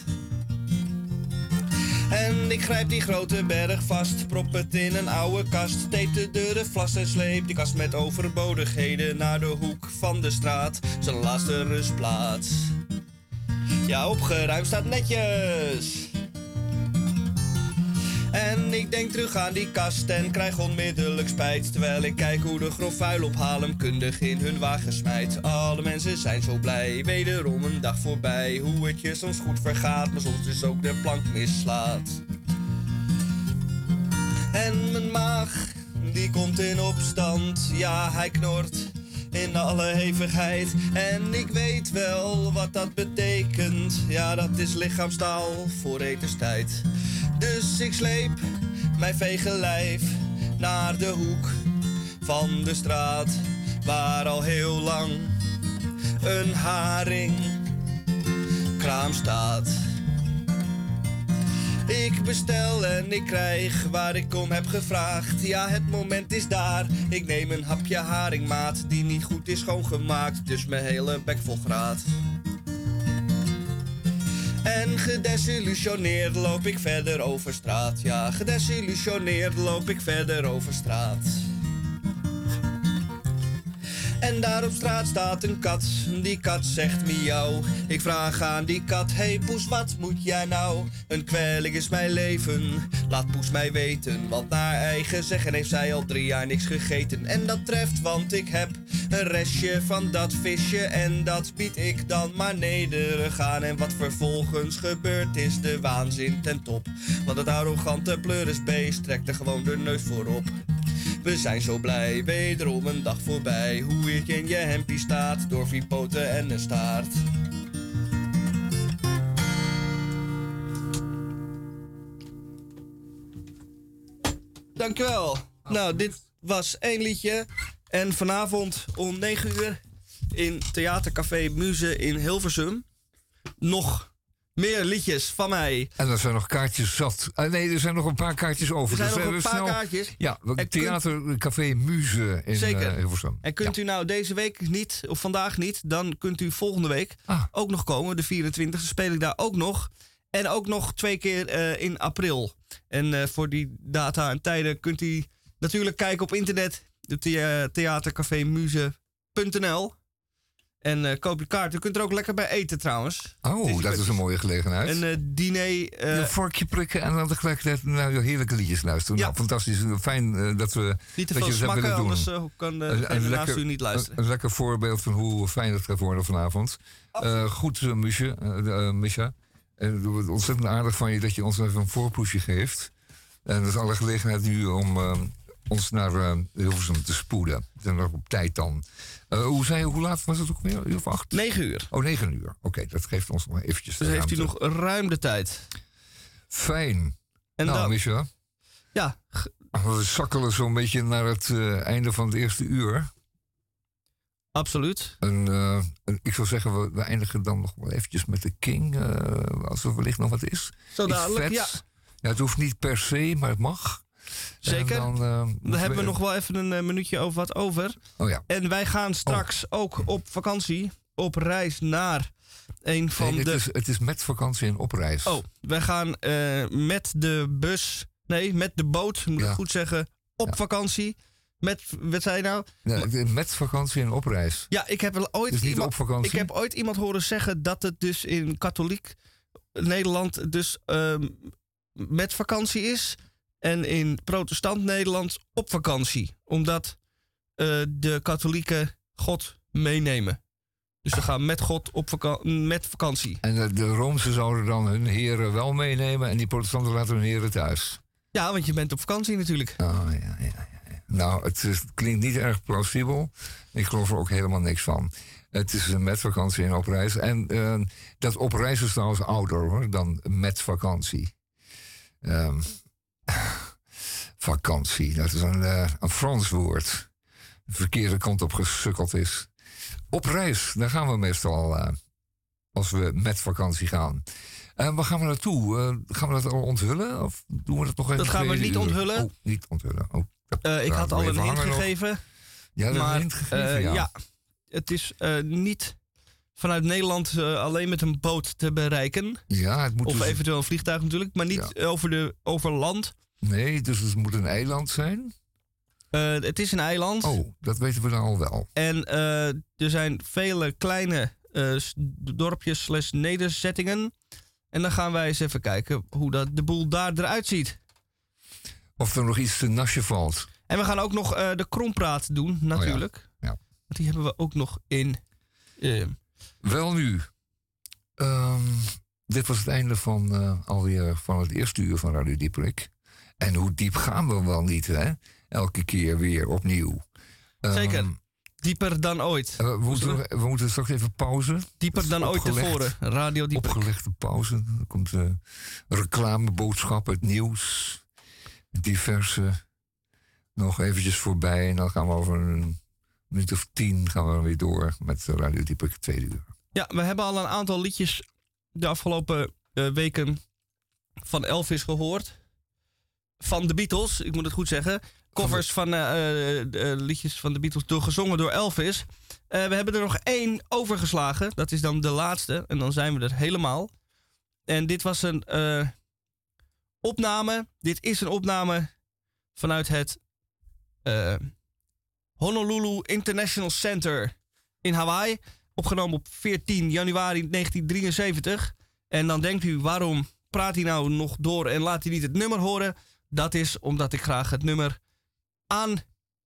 En ik grijp die grote berg vast, prop het in een oude kast, tape de deuren vast en sleep die kast met overbodigheden naar de hoek van de straat, zijn laatste rustplaats. Ja, opgeruimd staat netjes. En ik denk terug aan die kast en krijg onmiddellijk spijt. Terwijl ik kijk hoe de grof vuil ophalen kundig in hun wagen smijt. Alle mensen zijn zo blij, wederom een dag voorbij. Hoe het je soms goed vergaat, maar soms dus ook de plank mislaat. En mijn maag, die komt in opstand. Ja, hij knort in alle hevigheid. En ik weet wel wat dat betekent. Ja, dat is lichaamstaal voor etenstijd. Dus ik sleep mijn vege lijf naar de hoek van de straat. Waar al heel lang een haring kraam staat. Ik bestel en ik krijg waar ik om heb gevraagd. Ja, het moment is daar. Ik neem een hapje haringmaat die niet goed is schoongemaakt. Dus mijn hele bek vol graat. En gedesillusioneerd loop ik verder over straat. Ja, gedesillusioneerd loop ik verder over straat. En daar op straat staat een kat, die kat zegt miauw. Ik vraag aan die kat, hey poes, wat moet jij nou? Een kwelling is mijn leven, laat poes mij weten. Want naar eigen zeggen heeft zij al drie jaar niks gegeten. En dat treft, want ik heb een restje van dat visje. En dat bied ik dan maar nederig aan. En wat vervolgens gebeurt is de waanzin ten top. Want het arrogante pleurisbeest trekt er gewoon de neus voorop. We zijn zo blij, wederom een dag voorbij. Hoe je in je hempie staat, door vier poten en een staart. Dankjewel. Nou, dit was één liedje. En vanavond om 9 uur in Theatercafé Muze in Hilversum. Nog meer liedjes van mij. En er zijn nog kaartjes zat. Ah, nee, er zijn nog een paar kaartjes over. Er zijn Dus nog we een paar snel- kaartjes. Ja, En Theater Café Muze in Zeker. eh, Hilversum. En kunt u nou deze week niet, of vandaag niet, dan kunt u volgende week Ah. ook nog komen. De 24e speel ik daar ook nog. En ook nog twee keer eh, in april. En eh, voor die data en tijden kunt u natuurlijk kijken op internet. Op thea-. En eh, koop je kaart. U kunt er ook lekker bij eten trouwens. Oh, Dus dat is een mooie gelegenheid. Een eh, diner. eh, een vorkje prikken en dan tegelijkertijd naar heerlijke liedjes luisteren. Ja. Nou, fantastisch. Fijn dat we niet te dat veel dat smakken, anders kan een naast lekker- u niet luisteren. Een, een lekker voorbeeld van hoe fijn het gaat worden vanavond. Goed, uh, Misha. Misha. En ontzettend aardig van je dat je ons even een voorproefje geeft. En dat is alle gelegenheid nu om ons naar Hilversum te spoeden. Zijn nog op tijd dan. Eh, hoe, zei hoe laat was het ook weer? Uur of acht? 9 uur. Oh, negen uur. Oké, dat geeft ons nog eventjes de Dus heeft u nog ruim de tijd. Fijn. En nou, dan, Misha. ja, We sakkelen zo'n beetje naar het eh, einde van het eerste uur. absoluut. En, eh, en ik zou zeggen, we, we eindigen dan nog wel eventjes met de King. als er wellicht nog wat is. Zo dadelijk, ja. ja. Het hoeft niet per se, maar het mag. Zeker. Dan, eh, Dan hebben we nog wel even een eh, minuutje over wat over. Oh ja. En wij gaan straks ook op vakantie, op reis naar een van Nee, het, de... is, het is met vakantie en op reis. Oh, wij gaan eh, met de bus, nee, met de boot, moet Ja. ik goed zeggen, op Ja. vakantie. Met, wat zei je nou? Met vakantie en op reis. Ja, ik heb wel ooit Dus niet iemand, op vakantie? ik heb ooit iemand horen zeggen dat het dus in katholiek Nederland dus ehm, met vakantie is. En in protestant Nederland op vakantie. Omdat eh, de katholieken God meenemen. Dus we gaan met God op vaka- met vakantie. En de, de zouden dan hun heren wel meenemen en die protestanten laten hun heren thuis. Ja, want je bent op vakantie natuurlijk. Oh, ja, ja, ja. Nou, het, is- het klinkt niet erg plausibel. Ik geloof er ook helemaal niks van. Het is een met vakantie en op reis. En eh, dat op reis is trouwens ouder hoor, dan met vakantie. Ehm, (sighs) vakantie, dat is een, eh, een Frans woord. De verkeerde kant op gesukkeld is. Op reis, daar gaan we meestal eh, als we met vakantie gaan. En waar gaan we naartoe? Eh, gaan we dat al onthullen? Of doen we dat nog even Dat gaan we tweede niet uur? onthullen. Oh, niet onthullen. Oh, Eh, ik had al een hint nog. gegeven. Ja, maar een hint gegeven, eh, ja. ja, het is eh, niet vanuit Nederland eh, alleen met een boot te bereiken. Ja, het moet Of dus- eventueel een vliegtuig natuurlijk, maar niet over, de, over land. Nee, dus het moet een eiland zijn. Eh, het is een eiland. Oh, dat weten we dan al wel. En eh, er zijn vele kleine eh, dorpjes slash nederzettingen. En dan gaan wij eens even kijken hoe dat de boel daar eruit ziet. Of er nog iets te nasje valt. En we gaan ook nog eh, de krompraat doen, natuurlijk. Oh Ja. Want die hebben we ook nog in. Wel nu. ehm, dit was het einde van eh, alweer van het eerste uur van Radio Dieperik. En hoe diep gaan we wel niet, hè? Elke keer weer opnieuw. Ehm, Zeker. Dieper dan ooit. eh, we, moeten, we moeten straks even pauze. Dieper dan ooit tevoren. Radio Dieper. Opgelegde pauze. Er komt reclameboodschappen, het nieuws, diverse. Nog eventjes voorbij. En dan gaan we over een minuut of tien gaan we weer door met Radio Dieperik tweede uur. Ja, we hebben al een aantal liedjes de afgelopen eh, weken van Elvis gehoord. Van de Beatles, ik moet het goed zeggen. Covers van eh, liedjes van de Beatles door, gezongen door Elvis. We hebben er nog één overgeslagen. Dat is dan de laatste. En dan zijn we er helemaal. En dit was een opname. Dit is een opname vanuit het Honolulu International Center in Hawaii. Opgenomen op 14 januari 1973. En dan denkt u, waarom praat hij nou nog door en laat hij niet het nummer horen? Dat is omdat ik graag het nummer aan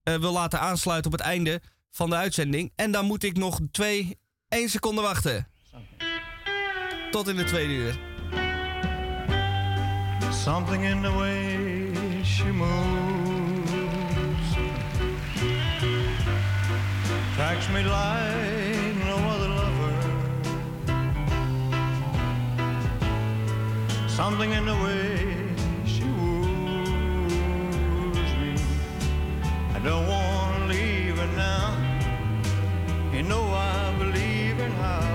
eh, wil laten aansluiten op het einde van de uitzending. En dan moet ik nog twee, één seconde wachten. Tot in de tweede uur. Something in the way she moves attracts me like no other lover. Something in the way she woos me. I don't want to leave her now. You know I believe in how.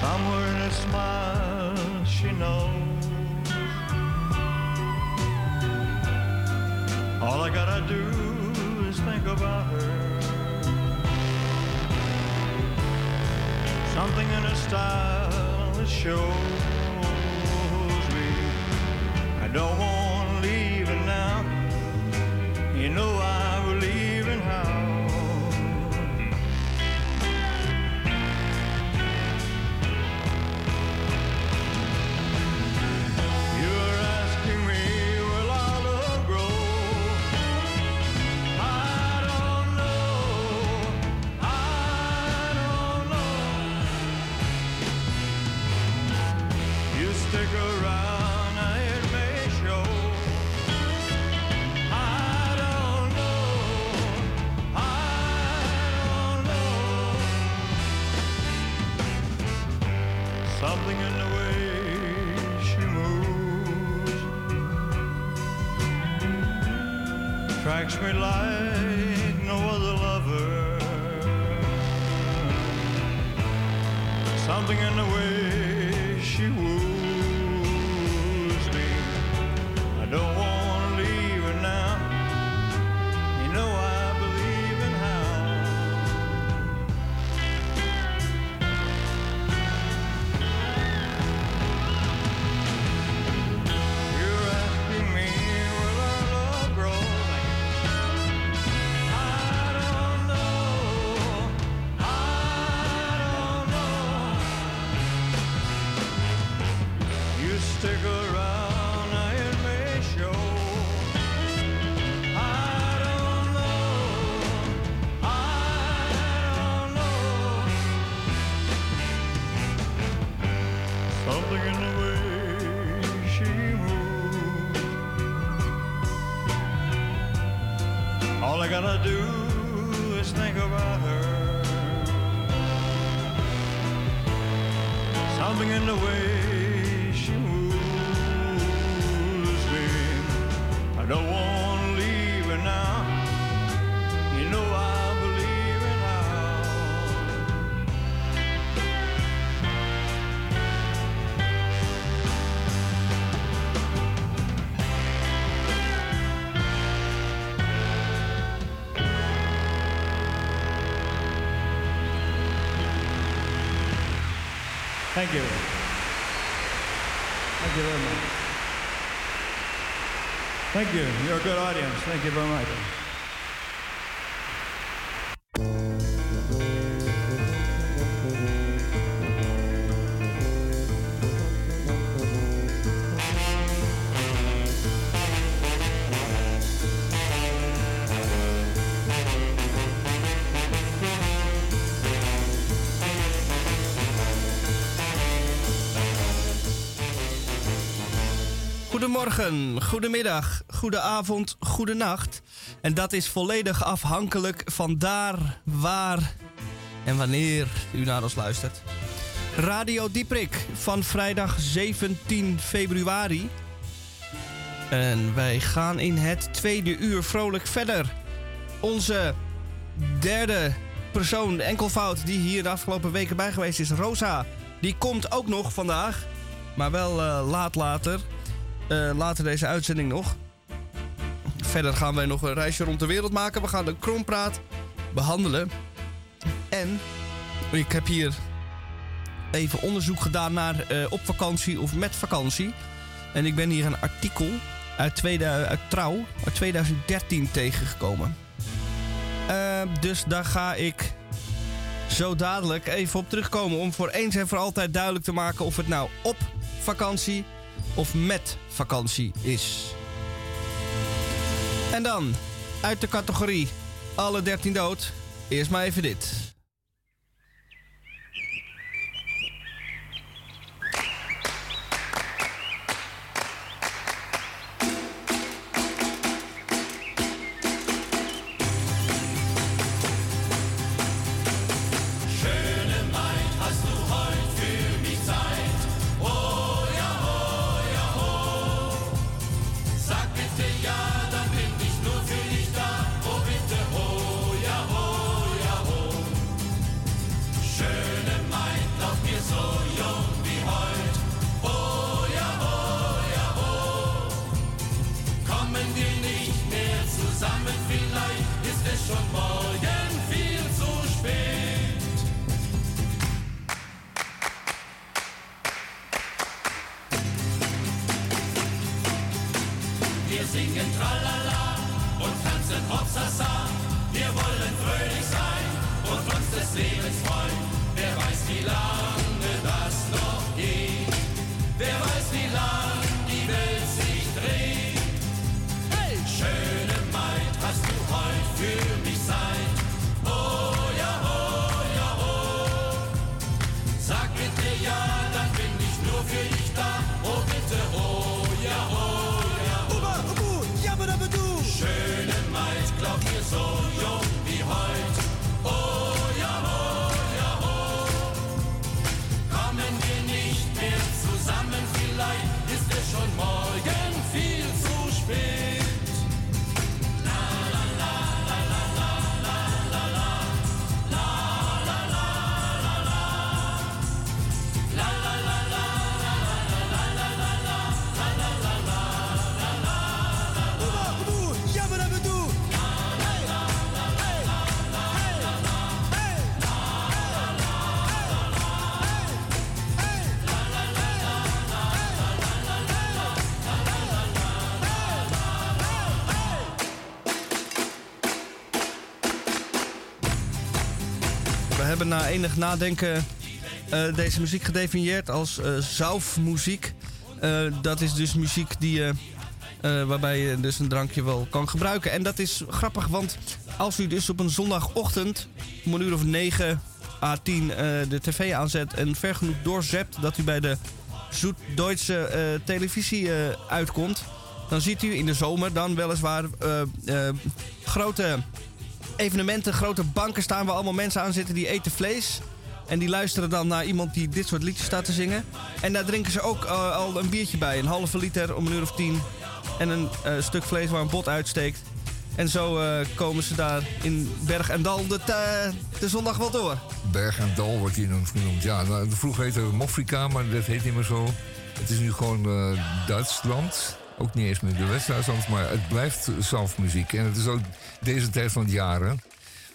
Somewhere in a smile do is think about her. Something in her style that shows me I don't want her now. You know I Thank you. You're a good audience. Thank you very much. Goedemorgen, goedemiddag, goedenavond, goedenacht. En dat is volledig afhankelijk van daar, waar en wanneer u naar ons luistert. Radio Dieprik van vrijdag 17 februari. En wij gaan in het tweede uur vrolijk verder. Onze derde persoon, enkelvoud, die hier de afgelopen weken bij geweest is, Rosa. Die komt ook nog vandaag, maar wel eh, laat later. Eh, later deze uitzending nog. Verder gaan wij nog een reisje rond de wereld maken. We gaan de krompraat behandelen. En ik heb hier even onderzoek gedaan naar eh, op vakantie of met vakantie. En ik ben hier een artikel uit, uit Trouw uit 2013 tegengekomen. Eh, dus daar ga ik zo dadelijk even op terugkomen om voor eens en voor altijd duidelijk te maken of het nou op vakantie of met vakantie is. En dan, uit de categorie alle 13 dood, eerst maar even dit. Hebben na enig nadenken eh, deze muziek gedefinieerd als eh zaufmuziek. Eh, dat is dus muziek die waarbij je dus een drankje wel kan gebruiken. En dat is grappig, want als u dus op een zondagochtend om een uur of 9 à 10 eh, de tv aanzet en ver genoeg doorzept dat u bij de Zoet Duitse eh, televisie uitkomt, dan ziet u in de zomer dan weliswaar grote evenementen, grote banken staan waar allemaal mensen aan zitten die eten vlees. En die luisteren dan naar iemand die dit soort liedjes staat te zingen. En daar drinken ze ook eh, al een biertje bij. Een halve liter om een uur of tien. En een eh, stuk vlees waar een bot uitsteekt. En zo eh, komen ze daar in Berg en Dal de, zondag wel door. Berg en Dal wordt hier nog genoemd. Ja, nou, vroeger heette het maar dat heet niet meer zo. Het is nu gewoon Duitsland. Ook niet eens meer de West-Duitsland, maar het blijft zelfmuziek. En het is ook deze tijd van het jaar. hè.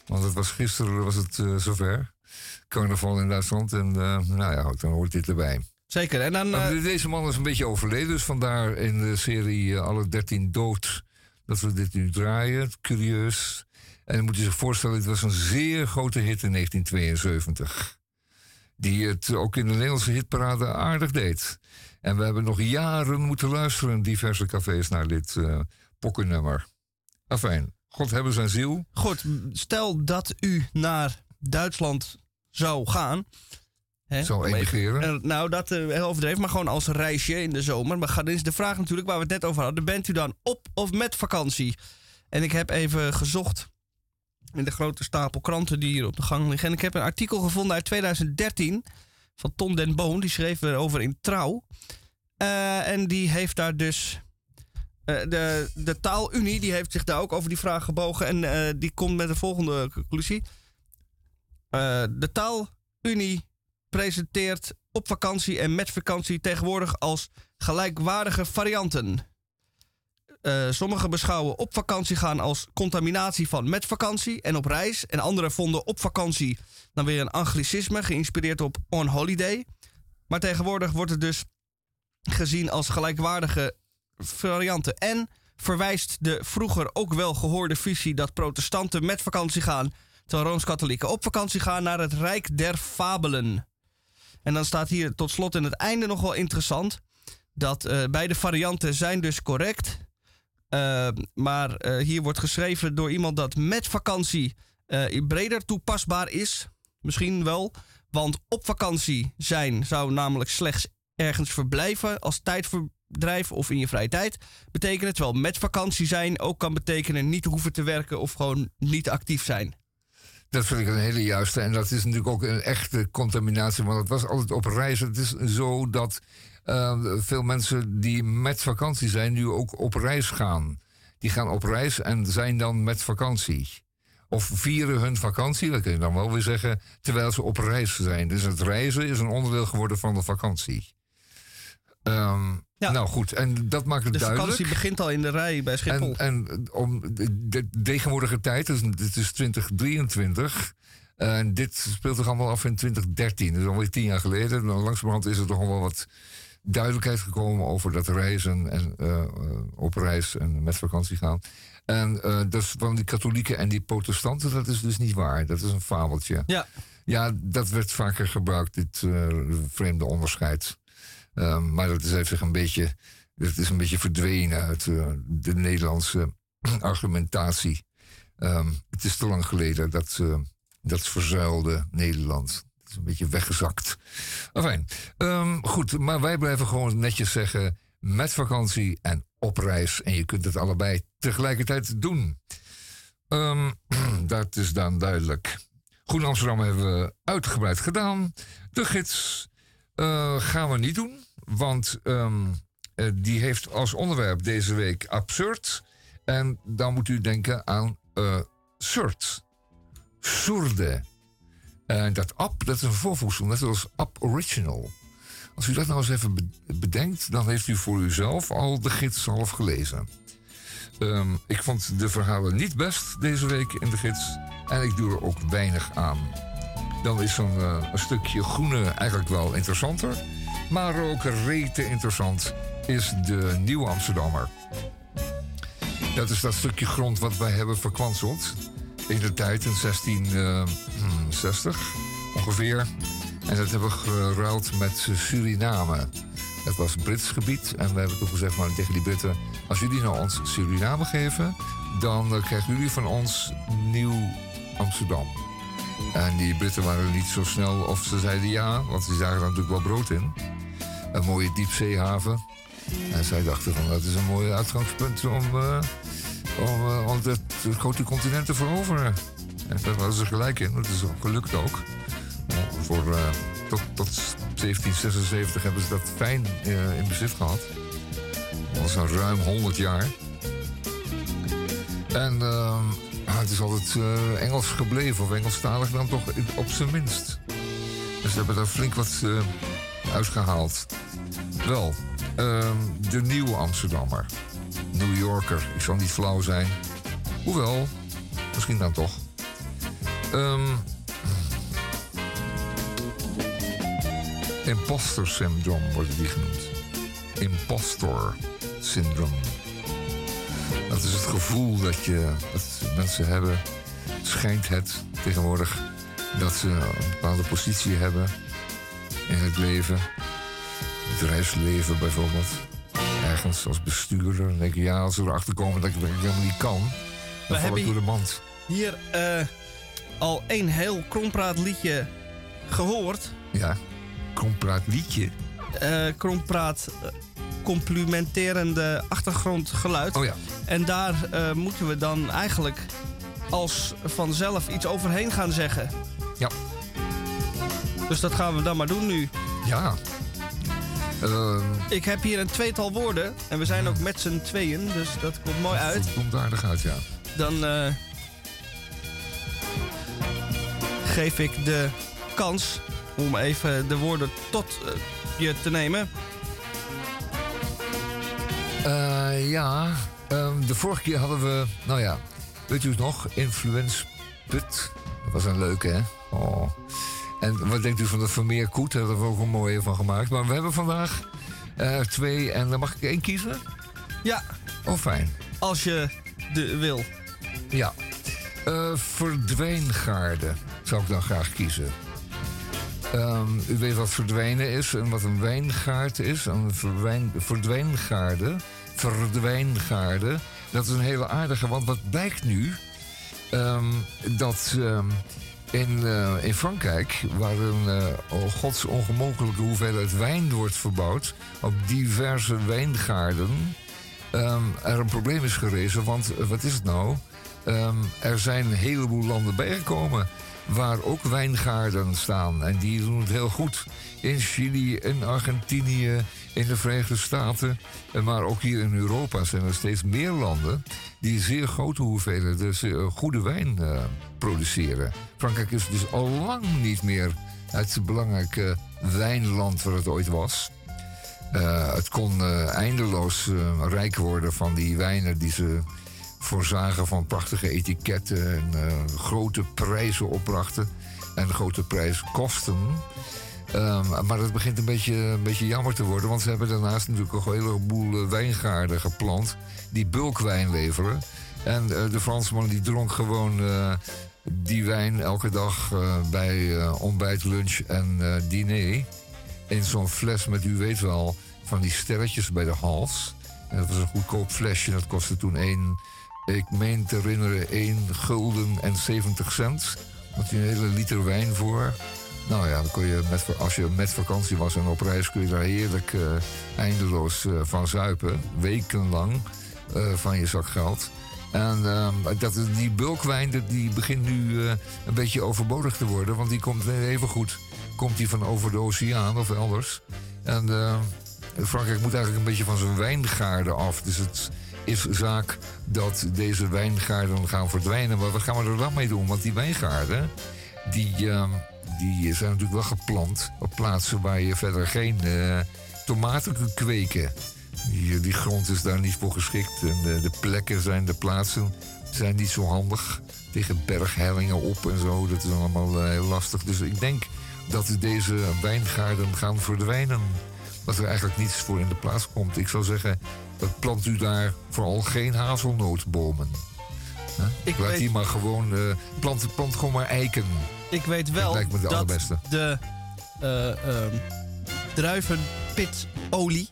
Want het was gisteren was het eh, zover. Carnaval in Duitsland. En eh, nou ja, dan hoort dit erbij. Zeker. En dan, Maar eh, Deze man is een beetje overleden, dus vandaar in de serie Alle 13 dood dat we dit nu draaien. Curieus. En dan moet je zich voorstellen, het was een zeer grote hit in 1972. Die het ook in de Nederlandse hitparade aardig deed. En we hebben nog jaren moeten luisteren in diverse cafés naar dit eh pokkennummer. Afijn, God hebben zijn ziel. Goed, stel dat u naar Duitsland zou gaan. Hè, Zou emigreren. eh, nou, dat heel overdreven, maar gewoon als reisje in de zomer. Maar dan is de vraag natuurlijk waar we het net over hadden. Bent u dan op of met vakantie? En ik heb even gezocht in de grote stapel kranten die hier op de gang liggen. En ik heb een artikel gevonden uit 2013 van Ton den Boon. Die schreef erover in Trouw. Eh, en die heeft daar dus... eh, de, de taalunie die heeft zich daar ook over die vraag gebogen. En eh, die komt met de volgende conclusie. De taalunie presenteert op vakantie en met vakantie tegenwoordig als gelijkwaardige varianten. Eh sommigen beschouwen op vakantie gaan als contaminatie van met vakantie en op reis. En anderen vonden op vakantie dan weer een anglicisme geïnspireerd op on holiday. Maar tegenwoordig wordt het dus gezien als gelijkwaardige varianten. En verwijst de vroeger ook wel gehoorde visie dat protestanten met vakantie gaan, terwijl rooms-katholieken op vakantie gaan naar het Rijk der Fabelen. En dan staat hier tot slot in het einde nog wel interessant dat eh, beide varianten zijn dus correct. Uh, maar uh, hier wordt geschreven door iemand dat met vakantie uh, breder toepasbaar is. Misschien wel, want op vakantie zijn zou namelijk slechts ergens verblijven als tijdverdrijf of in je vrije tijd betekenen. Terwijl met vakantie zijn ook kan betekenen niet hoeven te werken of gewoon niet actief zijn. Dat vind ik een hele juiste. En dat is natuurlijk ook een echte contaminatie. Want het was altijd op reis. Het is zo dat uh, veel mensen die met vakantie zijn, nu ook op reis gaan. Die gaan op reis en zijn dan met vakantie. Of vieren hun vakantie, dat kun je dan wel weer zeggen, terwijl ze op reis zijn. Dus het reizen is een onderdeel geworden van de vakantie. Um, ja. Nou goed, en dat maakt het de duidelijk. De vakantie begint al in de rij bij Schiphol. En, en om de, tegenwoordige tijd, dus dit is 2023. En dit speelt zich allemaal af in 2013, dus alweer tien jaar geleden. En langzamerhand is er toch wel wat duidelijkheid gekomen over dat reizen en uh, op reis en met vakantie gaan. En uh, dus van die katholieken en die protestanten, dat is dus niet waar. Dat is een fabeltje. Ja, ja dat werd vaker gebruikt, dit uh, vreemde onderscheid. Um, maar dat is even een beetje, dat is een beetje verdwenen uit de Nederlandse (clears throat) argumentatie. Um, het is te lang geleden dat, dat verzuilde Nederland. Is een beetje weggezakt. Enfin, um, goed, maar wij blijven gewoon netjes zeggen met vakantie en op reis. En je kunt het allebei tegelijkertijd doen. (clears throat) dat is dan duidelijk. Goed Amsterdam hebben we uitgebreid gedaan. De gids uh, gaan we niet doen. Want um, uh, die heeft als onderwerp deze week absurd. En dan moet u denken aan uh, surt. Soerde. En dat ap, dat is een voorvoegsel, net als ap original. Als u dat nou eens even bedenkt, dan heeft u voor uzelf al de gids half gelezen. Um, ik vond de verhalen niet best deze week in de gids. En ik doe er ook weinig aan. Dan is zo'n uh, een stukje groene eigenlijk wel interessanter. Maar ook rete interessant is de Nieuwe Amsterdammer. Dat is dat stukje grond wat wij hebben verkwanseld. In de tijd, in 1660 uh, ongeveer. En dat hebben we geruild met Suriname. Het was Brits gebied. En we hebben toen gezegd maar, tegen die Britten... als jullie nou ons Suriname geven... dan uh, krijgen jullie van ons Nieuw Amsterdam. En die Britten waren niet zo snel of ze zeiden ja, want ze zagen er natuurlijk wel brood in. Een mooie diepzeehaven. En zij dachten van dat is een mooi uitgangspunt om, uh, om, uh, het, grote continent te veroveren. En daar hadden ze gelijk in, dat is ook gelukt ook. Oh, Voor, eh, tot, tot 1776 hebben ze dat fijn eh, in bezit gehad. Dat was al ruim 100 jaar. En ehm, ah, het is altijd Engels gebleven, of Engelstalig dan toch op zijn minst. Dus ze hebben daar flink wat eh, uitgehaald. Wel, ehm, de nieuwe Amsterdammer. New Yorker, ik zal niet flauw zijn. Hoewel, misschien dan toch. Ehm imposter syndroom worden die genoemd. Impostor syndroom. Dat is het gevoel dat, je, dat mensen hebben. Schijnt het tegenwoordig dat ze een bepaalde positie hebben in het leven. Bedrijfsleven bijvoorbeeld. Ergens als bestuurder. Dan denk je, ja, als we erachter komen dat ik dat ik helemaal niet kan, dan val hebben ik door de mand. Hier eh, al één heel krompraat liedje gehoord. Ja, kompraat liedje. Eh krompraat eh, complimenterende achtergrondgeluid. Oh ja. En daar eh, moeten we dan eigenlijk als vanzelf iets overheen gaan zeggen. Ja. Dus dat gaan we dan maar doen nu. Ja. Ehm, Ik heb hier een tweetal woorden. En we zijn ook met z'n tweeën, dus dat komt mooi uit. Het komt aardig uit, ja. Dan eh, geef ik de kans om even de woorden tot eh, je te nemen. Eh, ja, ehm, de vorige keer hadden we, nou ja, weet u het nog? Influence Put. Dat was een leuke, hè? Oh. En wat denkt u van de Vermeer Koet? Daar hebben we ook een mooie van gemaakt. Maar we hebben vandaag eh, twee en dan mag ik één kiezen? Ja, Oh, fijn. als je de wil. Ja. Eh verdwijngaarden zou ik dan graag kiezen. Ehm, u weet wat verdwijnen is en wat een wijngaard is. Een verdwijn, verdwijngaarde. Verdwijngaarde. Dat is een hele aardige, want wat blijkt nu? Ehm, dat ehm, in, eh, in Frankrijk, waar een uh, gods ongemogelijke hoeveelheid wijn wordt verbouwd, op diverse wijngaarden, ehm, er een probleem is gerezen. Want eh, wat is het nou? Ehm, er zijn een heleboel landen bijgekomen waar ook wijngaarden staan. En die doen het heel goed. In Chili, in Argentinië, in de Verenigde Staten. En Maar ook hier in Europa zijn er steeds meer landen die zeer grote hoeveelheden dus, eh, goede wijn eh, produceren. Frankrijk is dus al lang niet meer het belangrijke wijnland waar het ooit was. Eh, het kon eindeloos rijk worden van die wijnen die ze voorzagen van prachtige etiketten en grote prijzen opbrachten en grote prijskosten. Ehm, maar dat begint een beetje, een beetje jammer te worden, want ze hebben daarnaast natuurlijk ook een heleboel eh, wijngaarden geplant die bulkwijn leveren. En eh, de Fransman die dronk gewoon eh, die wijn elke dag bij ontbijt, lunch en diner. In zo'n fles met, u weet wel, van die sterretjes bij de hals. Dat was een goedkoop flesje, dat kostte toen één, ik meen te herinneren, 1 gulden en 70 cent. Daar had een hele liter wijn voor. Nou ja, dan kon je als je met vakantie was en op reis kun je daar heerlijk eh, eindeloos eh, van zuipen. Wekenlang eh, van je zak geld. En ehm, dat, die bulkwijn die begint nu een beetje overbodig te worden. Want die komt even goed komt die van over de oceaan of elders. En Frankrijk moet eigenlijk een beetje van zijn wijngaarden af. Dus het is zaak dat deze wijngaarden gaan verdwijnen. Maar wat gaan we er dan mee doen? Want die wijngaarden, die, ehm, die zijn natuurlijk wel geplant op plaatsen waar je verder geen eh, tomaten kunt kweken. Die, die grond is daar niet voor geschikt. En de, de plekken zijn, de plaatsen zijn niet zo handig. Tegen berghellingen op en zo. Dat is allemaal eh, heel lastig. Dus ik denk dat deze wijngaarden gaan verdwijnen. Dat er eigenlijk niets voor in de plaats komt. Ik zou zeggen, eh, plant u daar vooral geen hazelnootbomen. Ik Laat weet- die maar gewoon... eh, plant, plant gewoon maar eiken. Ik weet wel de dat de eh ehm, druivenpitolie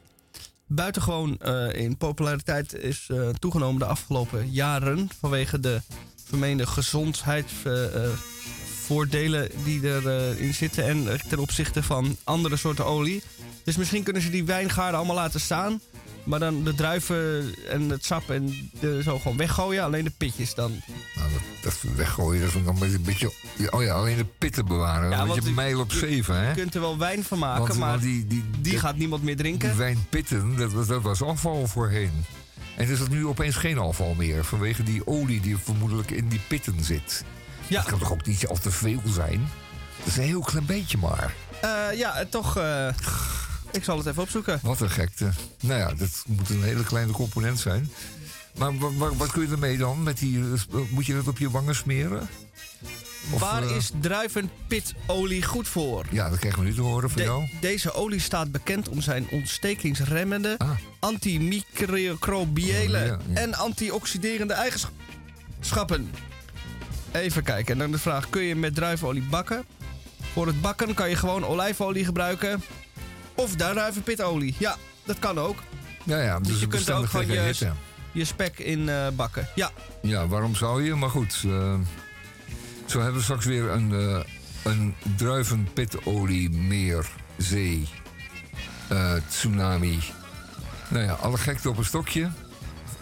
buitengewoon eh, in populariteit is eh, toegenomen de afgelopen jaren. Vanwege de vermeende gezondheidsvoordelen die erin in zitten. En ten opzichte van andere soorten olie. Dus misschien kunnen ze die wijngaarden allemaal laten staan. Maar dan de druiven en het sap en de, zo gewoon weggooien. Alleen de pitjes dan. Nou, dat, dat weggooien, dat is dan een beetje... Oh ja, alleen de pitten bewaren. Ja, een want beetje je- mijl op zeven, hè? Je kunt er wel wijn van maken, Want- maar want die, die, die, gaat niemand meer drinken. Die wijnpitten, dat, was- dat was afval voorheen. En is dat nu opeens geen afval meer. Vanwege die olie die vermoedelijk in die pitten zit. Ja. Dat kan toch ook niet al te veel zijn? Dat is een heel klein beetje maar. Eh, ja, toch... eh, ik zal het even opzoeken. Wat een gekte. Nou ja, dat moet een hele kleine component zijn. Maar wa- wa- wat kun je ermee dan? Met die, eh, moet je dat op je wangen smeren? Of, Waar eh, is druivenpitolie goed voor? Ja, dat krijgen we nu te horen van De- jou. deze olie staat bekend om zijn ontstekingsremmende, Ah. antimicrobiële Oh, ja, ja. en antioxiderende eigenschappen. Even kijken. En dan de vraag: kun je met druivenolie bakken? Voor het bakken kan je gewoon olijfolie gebruiken. Of druivenpitolie. Ja, dat kan ook. Ja, ja, dus, Dus je kunt er ook gewoon je, je spek in eh, bakken. Ja, Ja, waarom zou je? Maar goed. eh, zo hebben we straks weer een, eh een druivenpitolie, meer, zee, tsunami. Nou ja, alle gekte op een stokje.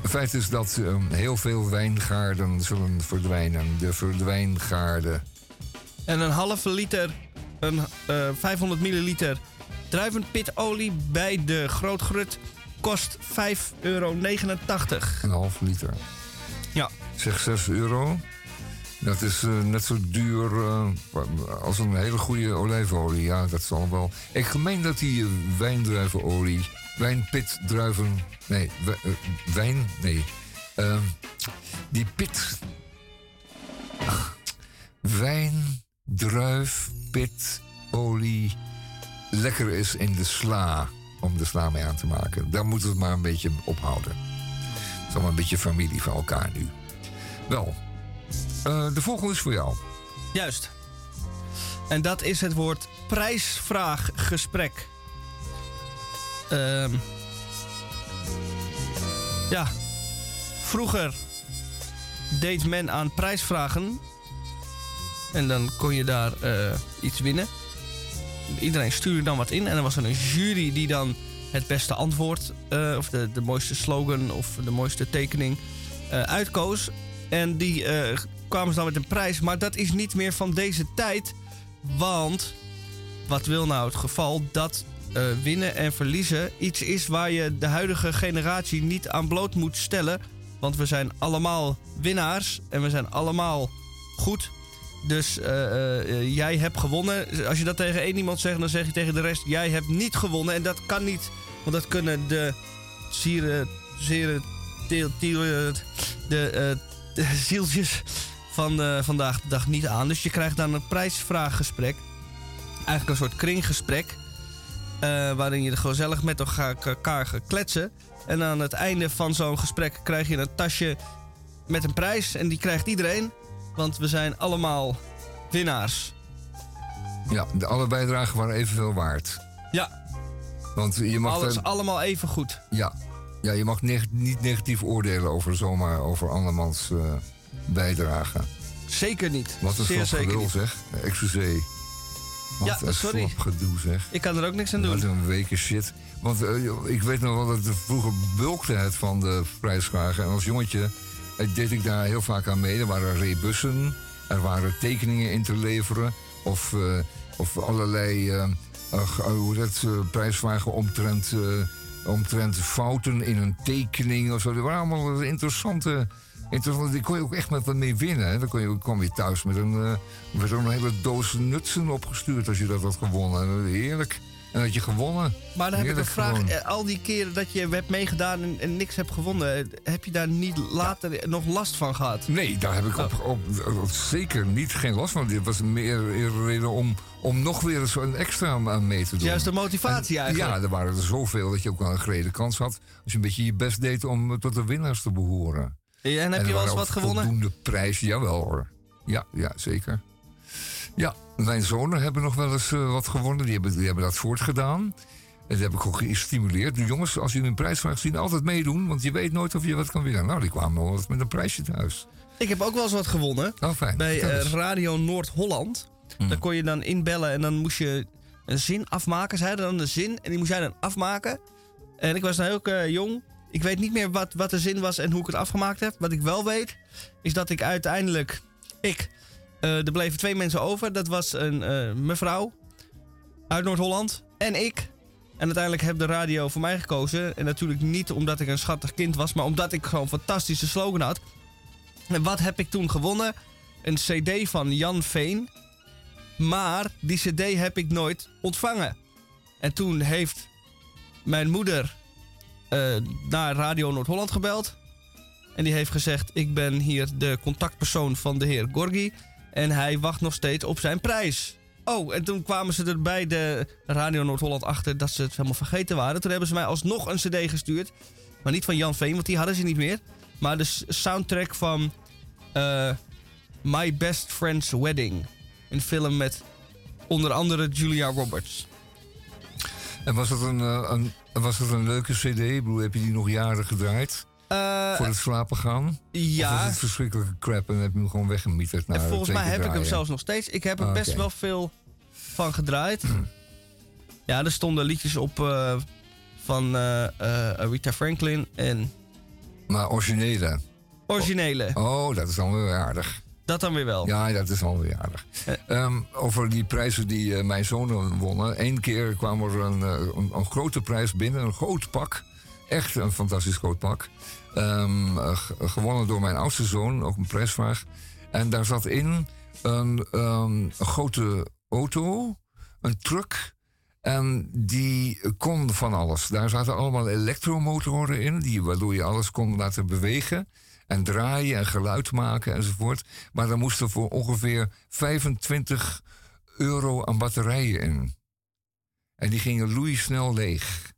Het feit is dat heel veel wijngaarden zullen verdwijnen. De verdwijngaarden. En een halve liter, een, eh 500 milliliter druivenpitolie bij de Grootgrut kost 5,89 euro. Een half liter. Ja. Zeg 6 euro. Dat is eh, net zo duur eh, als een hele goede olijfolie. Ja, dat zal wel. Ik meen dat die eh, wijndruivenolie, wijnpitdruiven. Nee, wij- wijn. Nee. Ehm, die pit. Ach, wijn, druif, pit, olie. Lekker is in de sla. Om de sla mee aan te maken. Daar moeten we het maar een beetje ophouden. Het is allemaal een beetje familie van elkaar nu. Wel, eh, de volgende is voor jou. Juist. En dat is het woord prijsvraaggesprek. Ehm ja. Vroeger deed men aan prijsvragen. En dan kon je daar eh, iets winnen. Iedereen stuurde dan wat in. En dan was er een jury die dan het beste antwoord... eh, of de, de mooiste slogan of de mooiste tekening eh, uitkoos. En die eh, kwamen ze dan met een prijs. Maar dat is niet meer van deze tijd. Want wat wil nou het geval dat winnen en verliezen iets is waar je de huidige generatie niet aan bloot moet stellen. Want we zijn allemaal winnaars en we zijn allemaal goed. Dus eh, eh, eh, jij hebt gewonnen. Als je dat tegen één iemand zegt, dan zeg je tegen de rest: jij hebt niet gewonnen. En dat kan niet, want dat kunnen de eh, de, zieltjes van vandaag de dag niet aan. Dus je krijgt dan een prijsvraaggesprek. Eigenlijk een soort kringgesprek. waarin je gezellig met elkaar gaat kletsen. En aan het einde van zo'n gesprek krijg je een tasje met een prijs. En die krijgt iedereen. Want we zijn allemaal winnaars. Ja, de, alle bijdragen waren evenveel waard. Ja, Want je mag, alles allemaal even goed. ja, ja, je mag neg- niet negatief oordelen over zomaar over andermans eh bijdragen. Zeker niet. Wat een Zeer slap zeg. Excuseer. Wat Ja, een sorry. slap gedoe zeg. Ik kan er ook niks aan Wat doen. een weken shit. Want eh, ik weet nog wel dat het vroeger bulkte het van de prijsvragen. En als jongetje deed ik daar heel vaak aan mee. Er waren rebussen, er waren tekeningen in te leveren. Of, eh, of allerlei eh, eh, eh, hoe dat, eh, prijsvragen omtrent, eh, omtrent fouten in een tekening of zo. Dat waren allemaal interessante... Interessant, die kon je ook echt met wat mee winnen. Dan kon je, kwam je thuis met een, eh, met een hele doos nutsen opgestuurd als je dat had gewonnen. Heerlijk. En had je gewonnen. Maar dan heb ik een vraag. Eh, Al die keren dat je hebt meegedaan en, en niks hebt gewonnen, eh, heb je daar niet later nog last van gehad? Nee, daar heb ik op, op, op zeker niet geen last van. Dit was meer een reden om, om nog weer eens een extra aan mee te doen. Juist de motivatie En- eigenlijk. Ja, er waren er zoveel dat je ook wel een gereden kans had. Als je een beetje je best deed om tot de winnaars te behoren. En heb je wel eens wat gewonnen? Voldoende prijs, jawel hoor. Ja, ja, zeker. Ja, mijn zonen hebben nog wel eens eh, wat gewonnen. Die hebben, die hebben dat voortgedaan. En dat heb ik ook gestimuleerd. De jongens, als jullie een prijsvraag zien, altijd meedoen. Want je weet nooit of je wat kan winnen. Nou, die kwamen wel met een prijsje thuis. Ik heb ook wel eens wat gewonnen. Oh, fijn. Bij eh. Radio Noord-Holland. Mm. Daar kon je dan inbellen en dan moest je een zin afmaken. Ze hadden dan een zin en die moest jij dan afmaken. En ik was dan heel eh, jong. Ik weet niet meer wat, wat de zin was en hoe ik het afgemaakt heb. Wat ik wel weet, is dat ik uiteindelijk. Ik. Eh, er bleven twee mensen over. Dat was een eh, mevrouw uit Noord-Holland en ik. En uiteindelijk heb de radio voor mij gekozen. En natuurlijk niet omdat ik een schattig kind was, maar omdat ik gewoon een fantastische slogan had. En wat heb ik toen gewonnen? Een CD van Jan Veen. Maar die CD heb ik nooit ontvangen. En toen heeft mijn moeder eh, naar Radio Noord-Holland gebeld. En die heeft gezegd: Ik ben hier de contactpersoon van de heer Gorgi. En hij wacht nog steeds op zijn prijs. Oh, en toen kwamen ze er bij de Radio Noord-Holland achter dat ze het helemaal vergeten waren. Toen hebben ze mij alsnog een CD gestuurd. Maar niet van Jan Veen, want die hadden ze niet meer. Maar de soundtrack van eh, My Best Friend's Wedding. Een film met onder andere Julia Roberts. En was dat een, eh, een, was dat een leuke cd? Ik heb je die nog jaren gedraaid? Eh, voor het slapen gaan? Of was ja, het verschrikkelijke crap en heb je hem gewoon weggemieterd? naar en volgens mij heb ik hem zelfs nog steeds. Ik heb er best wel veel van gedraaid. ja, er stonden liedjes op eh, van eh, Aretha Franklin en Maar originele? originele. Oh, dat is dan weer aardig. Dat dan weer wel. Ja, dat is alweer aardig. Ehm, over die prijzen die mijn zonen wonnen. Eén keer kwam er een, een, een grote prijs binnen, een groot pak. Echt een fantastisch groot pak. Ehm, eh, gewonnen door mijn oudste zoon, ook een prijsvraag. En daar zat in een, ehm, grote auto, een truck. En die kon van alles. Daar zaten allemaal elektromotoren in, die, waardoor je alles kon laten bewegen. En draaien en geluid maken enzovoort. Maar daar moesten voor ongeveer 25 euro aan batterijen in. En die gingen loeisnel leeg.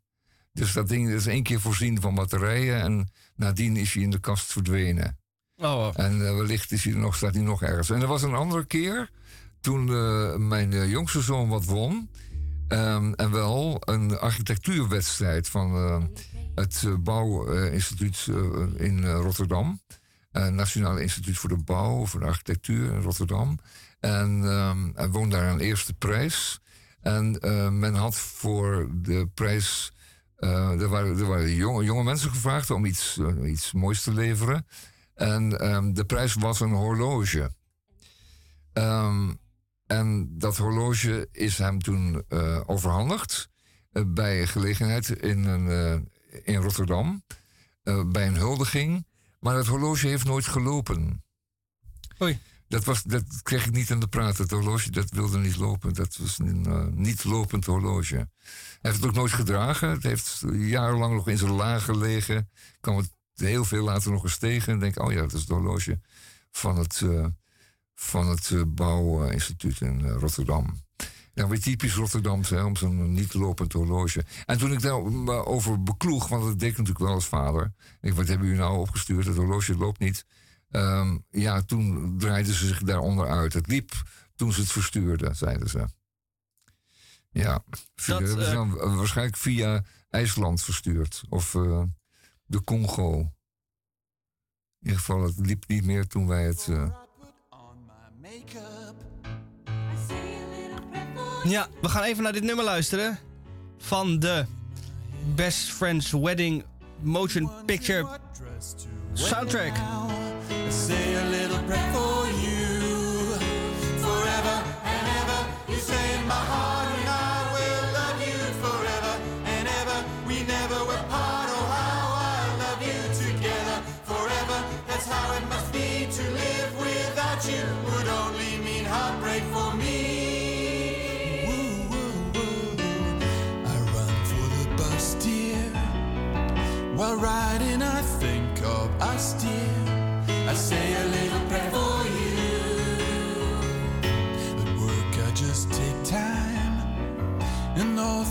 Dus dat ding is één keer voorzien van batterijen. En nadien is hij in de kast verdwenen. Oh, En eh, wellicht is hij nog, staat hij nog ergens. En er was een andere keer toen eh, mijn eh, jongste zoon wat won. Ehm, en wel een architectuurwedstrijd van het Bouwinstituut in Rotterdam. Nationaal Instituut voor de Bouw, voor de Architectuur in Rotterdam. En ehm, hij won daar een eerste prijs. En men had voor de prijs. Eh, er waren, jonge, mensen gevraagd om iets, eh, iets moois te leveren. En ehm, de prijs was een horloge. Ehm, en dat horloge is hem toen eh, overhandigd bij gelegenheid in, een, in Rotterdam. bij een huldiging. Maar het horloge heeft nooit gelopen. Oei. Dat, was, dat kreeg ik niet aan de praat. Het horloge dat wilde niet lopen. Dat was een eh, niet lopend horloge. Hij heeft het ook nooit gedragen. Het heeft jarenlang nog in zijn laag gelegen. Kwam het heel veel later nog eens tegen. En denk, oh ja, dat is het horloge van het, eh, van het eh, Bouwinstituut in Rotterdam. Ja, weer typisch Rotterdams, hè, om zo'n niet lopend horloge. En toen ik daarover bekloeg, want dat deed ik natuurlijk wel als vader. Ik, wat hebben jullie nou opgestuurd? Het horloge loopt niet. Ehm, ja, toen draaiden ze zich daaronder uit. Het liep toen ze het verstuurden, zeiden ze. Ja, via, Dat, eh, dan waarschijnlijk via IJsland verstuurd. Of eh, de Congo. In ieder geval, het liep niet meer toen wij het... eh, Ja, we gaan even naar dit nummer luisteren. Van de Best Friends Wedding Motion Picture Soundtrack. Say a little prayer for you. Forever and ever, you stay in my heart, and I will love you forever and ever. We never were part. Oh, how I love you together forever. That's how it must be to live without you. Would only mean heartbreak for me. I run for the bus, dear. While riding, I think of us, dear.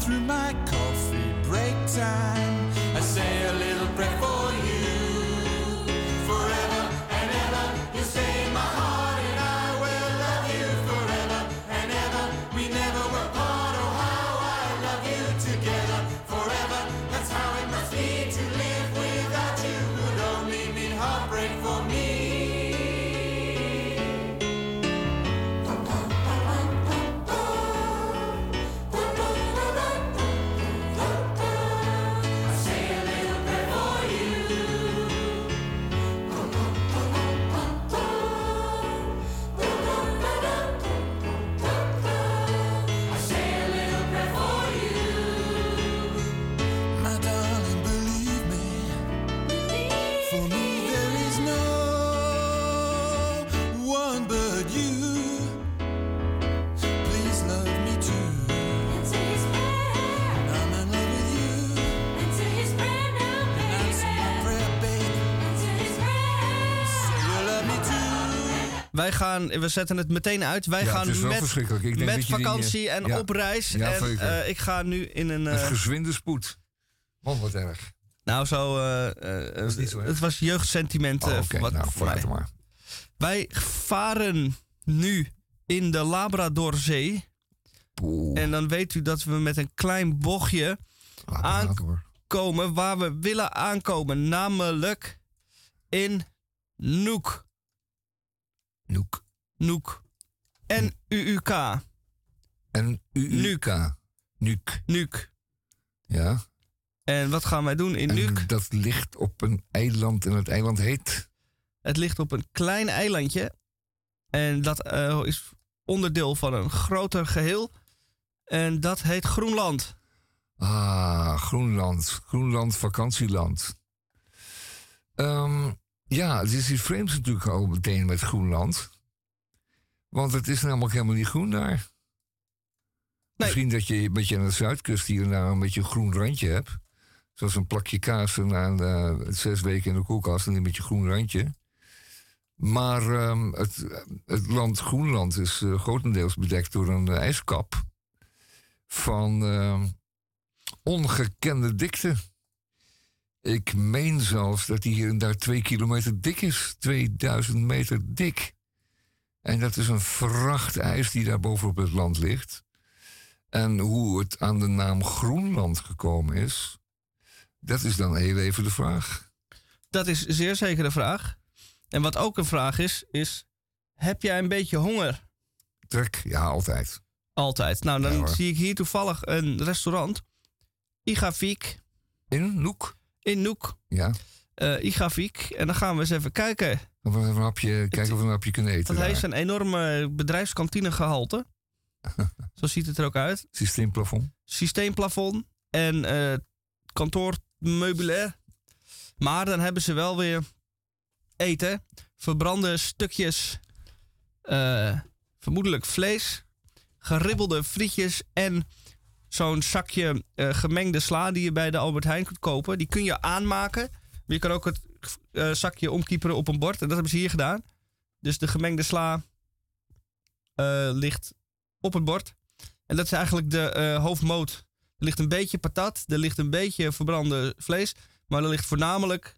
Through my coffee break time, I say a little prayer for Wij gaan, we zetten het meteen uit. Wij Ja, gaan het is wel met, verschrikkelijk. Ik denk met dat je die, vakantie eh, en ja. op reis. Ja, en zeker. eh, ik ga nu in een. Met eh, gezwinde spoed. Man, wat erg. nou, zo. eh, eh, is niet zo erg. het was jeugdsentiment. eh, Oh, Oké, wat nou, voor mij. vooruit dan maar. Wij varen nu in de Labradorzee. Poeh, En dan weet u dat we met een klein bochtje laat me aan- maken, hoor. komen waar we willen aankomen. Namelijk in Noek. Noek. Noek. N-U-U-K. En UUK. Nuuk. Nuuk. Ja. En wat gaan wij doen in En Nuuk? dat ligt op een eiland en het eiland heet... Het ligt op een klein eilandje. En dat eh, is onderdeel van een groter geheel. En dat heet Groenland. Ah, Groenland. Groenland vakantieland. Ehm, ja, het is iets vreemds natuurlijk al meteen met Groenland. Want het is namelijk helemaal niet groen daar. Misschien dat je een beetje aan de zuidkust hier en daar een beetje een groen randje hebt. Zoals een plakje kaas na zes weken in de koelkast en een beetje groen randje. Maar ehm, het, het land Groenland is eh, grotendeels bedekt door een eh, ijskap van ehm, ongekende dikte. Ik meen zelfs dat die hier en daar twee kilometer dik is. 2000 meter dik. En dat is een vracht ijs die daar bovenop het land ligt. En hoe het aan de naam Groenland gekomen is, dat is dan heel even de vraag. Dat is zeer zeker de vraag. En wat ook een vraag is, is... Heb jij een beetje honger? Trek, ja, altijd. Altijd. Nou, dan Ja, zie ik hier toevallig een restaurant. Igavik. In Noek? In Noek. Ja. Eh Igavik. En dan gaan we eens even kijken. Of we een hapje, kijken of we een hapje kunnen eten. Daar. heeft een enorme bedrijfskantinegehalte. (laughs) Zo ziet het er ook uit. Systeemplafond. Systeemplafond en eh kantoormeubilair. Maar dan hebben ze wel weer eten. Verbrande stukjes, eh, vermoedelijk vlees. Geribbelde frietjes en zo'n zakje eh, gemengde sla die je bij de Albert Heijn kunt kopen. Die kun je aanmaken. Maar je kan ook het eh, zakje omkieperen op een bord. En dat hebben ze hier gedaan. Dus de gemengde sla eh, ligt op het bord. En dat is eigenlijk de hoofdmoot. Er ligt een beetje patat, er ligt een beetje verbrande vlees. Maar er ligt voornamelijk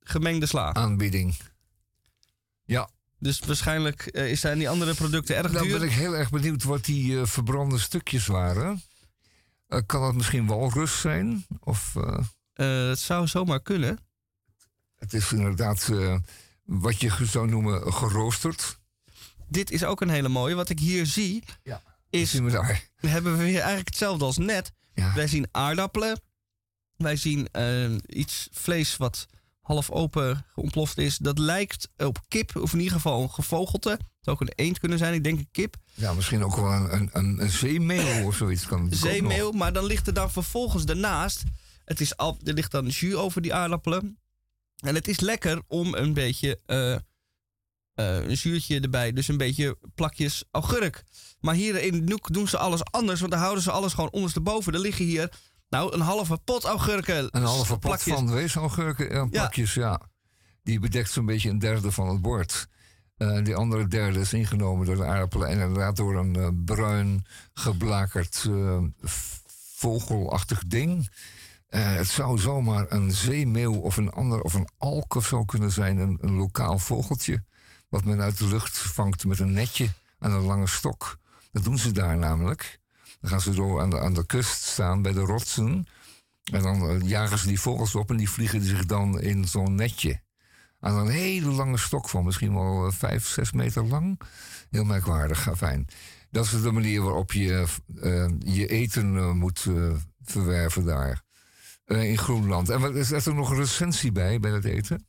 gemengde sla. Aanbieding. Ja. Dus waarschijnlijk eh, is zijn die andere producten erg Nou duur. ben ik heel erg benieuwd wat die eh, verbrande stukjes waren. Eh, kan dat misschien walrus zijn? Of eh, Eh, het zou zomaar kunnen. het is inderdaad eh, wat je zou noemen geroosterd? Dit is ook een hele mooie. Wat ik hier zie, Ja. is... zien we daar? hebben we weer eigenlijk hetzelfde als net. Wij zien aardappelen. Wij zien eh, iets vlees wat half open ontploft is. Dat lijkt op kip, of in ieder geval een gevogelte. Het zou ook een eend kunnen zijn, ik denk een kip. Ja, misschien ook wel een, een, een, een zeemeeuw of zoiets. Kan nog. maar dan ligt er dan vervolgens daarnaast. Het is al, er ligt dan jus over die aardappelen. En het is lekker om een beetje eh, eh, een zuurtje erbij. Dus een beetje plakjes augurk. Maar hier in Noek doen ze alles anders. Want daar houden ze alles gewoon ondersteboven. Er liggen hier nou een halve pot augurken. Een halve pot plakjes. van weesaugurken en plakjes, ja. Die bedekt zo'n beetje een derde van het bord. Eh, die andere derde is ingenomen door de aardappelen... en inderdaad door een eh, bruin geblakerd eh, vogelachtig ding. Eh, het zou zomaar een zeemeeuw of een ander of een alk of zo kunnen zijn. Een, een lokaal vogeltje. Wat men uit de lucht vangt met een netje aan een lange stok. Dat doen ze daar namelijk. Dan gaan ze zo aan de, aan de kust staan bij de rotsen. En dan eh, jagen ze die vogels op en die vliegen zich dan in zo'n netje. Aan een hele lange stok van misschien wel eh, vijf, zes meter lang. Heel merkwaardig, fijn. Dat is de manier waarop je eh, je eten moet verwerven daar. In Groenland. En wat, is er nog een recensie bij, bij het eten?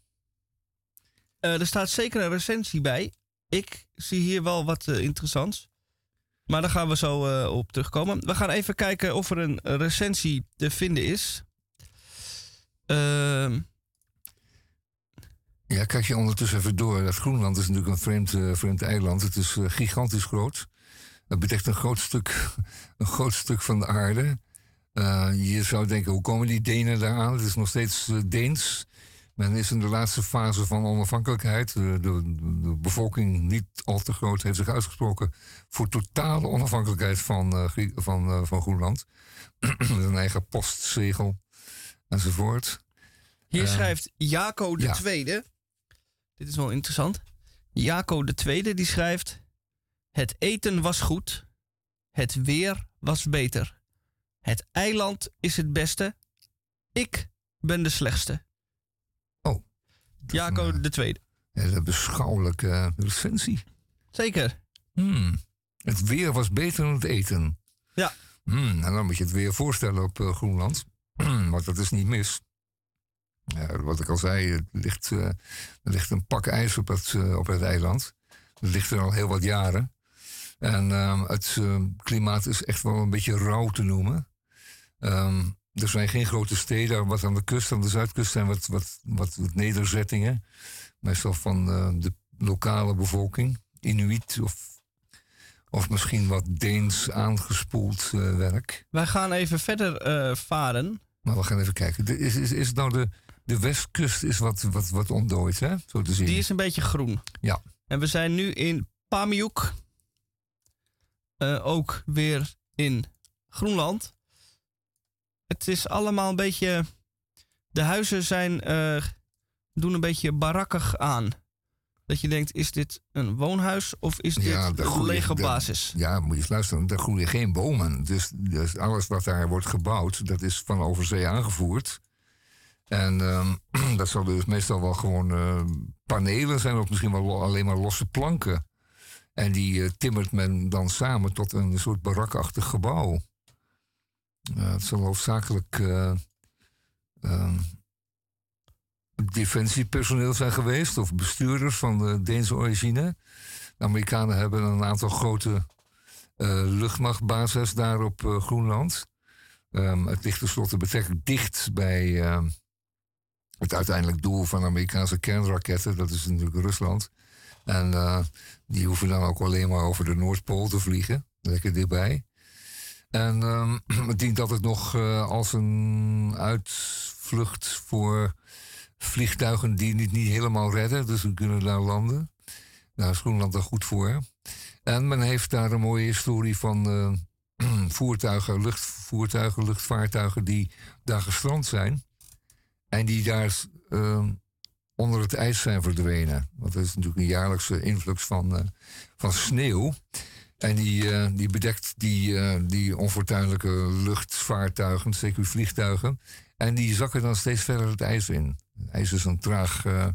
Er staat zeker een recensie bij. Ik zie hier wel wat interessants. Maar daar gaan we zo eh, op terugkomen. We gaan even kijken of er een recensie te vinden is. Ehm, Ja, kijk je ondertussen even door. Dat Groenland is natuurlijk een vreemd, eh, vreemd eiland. Het is eh, gigantisch groot. Het bedekt een groot stuk, (laughs) een groot stuk van de aarde. Je zou denken, hoe komen die Denen daar aan? Het is nog steeds Deens. Men is in de laatste fase van onafhankelijkheid. De, de, de bevolking, niet al te groot, heeft zich uitgesproken voor totale onafhankelijkheid van, eh, van, eh, van Groenland. (clears throat) Met een eigen postzegel enzovoort. Hier Eh, schrijft Jaco de ja. Tweede. Dit is wel interessant. Jaco de Tweede die schrijft... Het eten was goed. Het weer was beter. Het eiland is het beste. Ik ben de slechtste. Jaco de Tweede. Hele beschouwelijke recensie. Zeker. Hmm. Het weer was beter dan het eten. Ja. Hmm, en dan moet je het weer voorstellen op eh, Groenland. (clears throat) Want dat is niet mis. Ja, wat ik al zei, er ligt, eh, er ligt een pak ijs op het, eh, op het eiland. Dat ligt er al heel wat jaren. En ehm, het eh, klimaat is echt wel een beetje rauw te noemen. Ehm, er zijn geen grote steden. Wat aan de kust, aan de zuidkust zijn wat, wat, wat, wat nederzettingen. Meestal van eh, de lokale bevolking. Inuit of, of misschien wat Deens aangespoeld eh, werk. Wij gaan even verder eh, varen. Maar we gaan even kijken. De- Is, is, is nou de, de westkust is wat, wat, wat ontdooid, hè? Zo te zien. Die is een beetje groen. Ja. En we zijn nu in Pamiuk. Ook weer in Groenland. Het is allemaal een beetje. De huizen zijn, eh, doen een beetje barakkig aan. Dat je denkt: is dit een woonhuis of is dit Ja, een groeien- legerbasis? de- Ja, moet je eens luisteren. Daar groeien geen bomen. Dus, dus alles wat daar wordt gebouwd, dat is van overzee aangevoerd. En ehm, (clears throat) dat zal dus meestal wel gewoon eh, panelen zijn, of misschien wel alleen maar losse planken. En die eh, timmert men dan samen tot een soort barakachtig gebouw. Ja, het zal hoofdzakelijk eh, ehm, defensiepersoneel zijn geweest, of bestuurders van de Deense origine. De Amerikanen hebben een aantal grote eh, luchtmachtbases daar op eh, Groenland. Ehm, het ligt tenslotte betrekkelijk dicht bij ehm, het uiteindelijk doel van Amerikaanse kernraketten. Dat is natuurlijk Rusland. En eh, die hoeven dan ook alleen maar over de Noordpool te vliegen. Lekker dichtbij. En ehm, (clears throat) het dient altijd nog eh, als een uitvlucht voor vliegtuigen die het niet helemaal redden. Dus we kunnen daar landen. Daar is Groenland er goed voor. En men heeft daar een mooie historie van eh, (clears throat) voertuigen, luchtvoertuigen, luchtvaartuigen die daar gestrand zijn. En die daar eh, onder het ijs zijn verdwenen. Want er is natuurlijk een jaarlijkse influx van, eh, van sneeuw. En die, eh, die bedekt die, eh, die onfortuinlijke luchtvaartuigen, zeker vliegtuigen. En die zakken dan steeds verder het ijs in. Het ijs is een, traag, eh,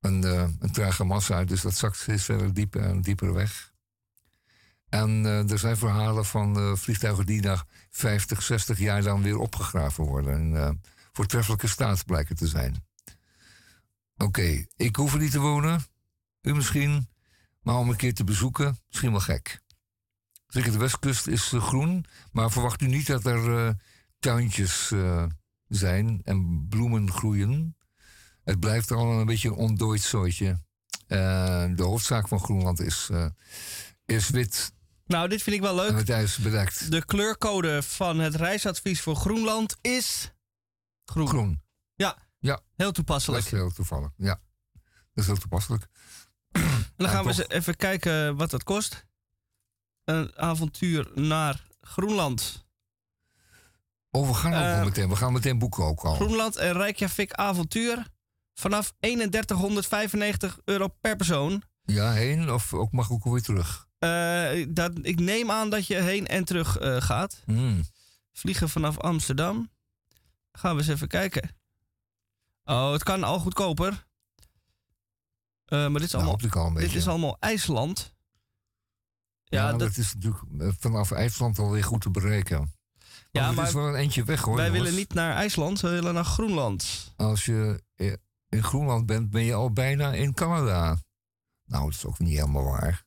een, een trage massa, dus dat zakt steeds verder dieper en dieper weg. En er zijn verhalen van vliegtuigen die na 50, 60 jaar dan weer opgegraven worden. En eh, voortreffelijke staat blijken te zijn. Oké, ik hoef er niet te wonen. U misschien. Maar om een keer te bezoeken, misschien wel gek. Zeker de westkust is eh, groen. Maar verwacht u niet dat er eh, tuintjes eh, zijn en bloemen groeien. Het blijft allemaal een beetje een ontdooid zooitje. De hoofdzaak van Groenland is, is wit Nou, dit vind ik wel en leuk. met ijs bedekt. De kleurcode van het reisadvies voor Groenland is groen. Groen. Ja, Ja, heel dat toepasselijk. is heel toevallig. Ja, dat is heel toepasselijk. En dan gaan we eens even kijken wat dat kost. Een avontuur naar Groenland. Oh, we gaan ook al meteen. We gaan meteen boeken ook al. Groenland en Reykjavik avontuur. Vanaf 3195 euro per persoon. Ja, heen of ook mag ook alweer terug. Eh, dat, ik neem aan dat je heen en terug eh, gaat. Hmm. Vliegen vanaf Amsterdam. Gaan we eens even kijken. Oh, het kan al goedkoper. Eh, maar dit is, Nou, allemaal, dit is allemaal IJsland. Ja, Ja, dat, dat, is natuurlijk eh, vanaf IJsland alweer goed te bereiken. ja maar het is wel een eindje weg hoor. wij jongens. willen niet naar IJsland, we willen naar Groenland. Als je eh, in Groenland bent, ben je al bijna in Canada. Nou, dat is ook niet helemaal waar.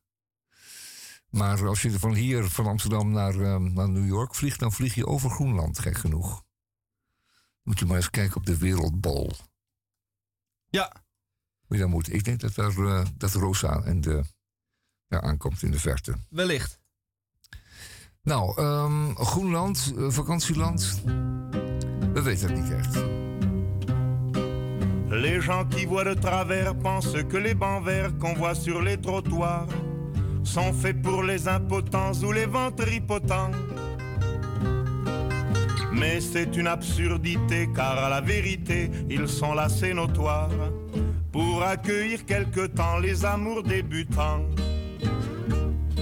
Maar als je van hier, van Amsterdam naar, eh, naar New York vliegt, dan vlieg je over Groenland, gek genoeg. Moet je maar eens kijken op de wereldbol. Ja, Hoe je daar moet. Ik denk dat, daar, eh, dat Rosa en de, daar aankomt in de verte. wellicht. Nou, ehm, Groenland, eh, vakantieland. We weten het niet echt. Les gens qui voient de travers pensent que les bancs verts qu'on voit sur les trottoirs sont faits pour les impotents ou les ventripotents. Mais c'est une absurdité car à la vérité ils sont là c'est notoire pour accueillir quelque temps les amours débutants.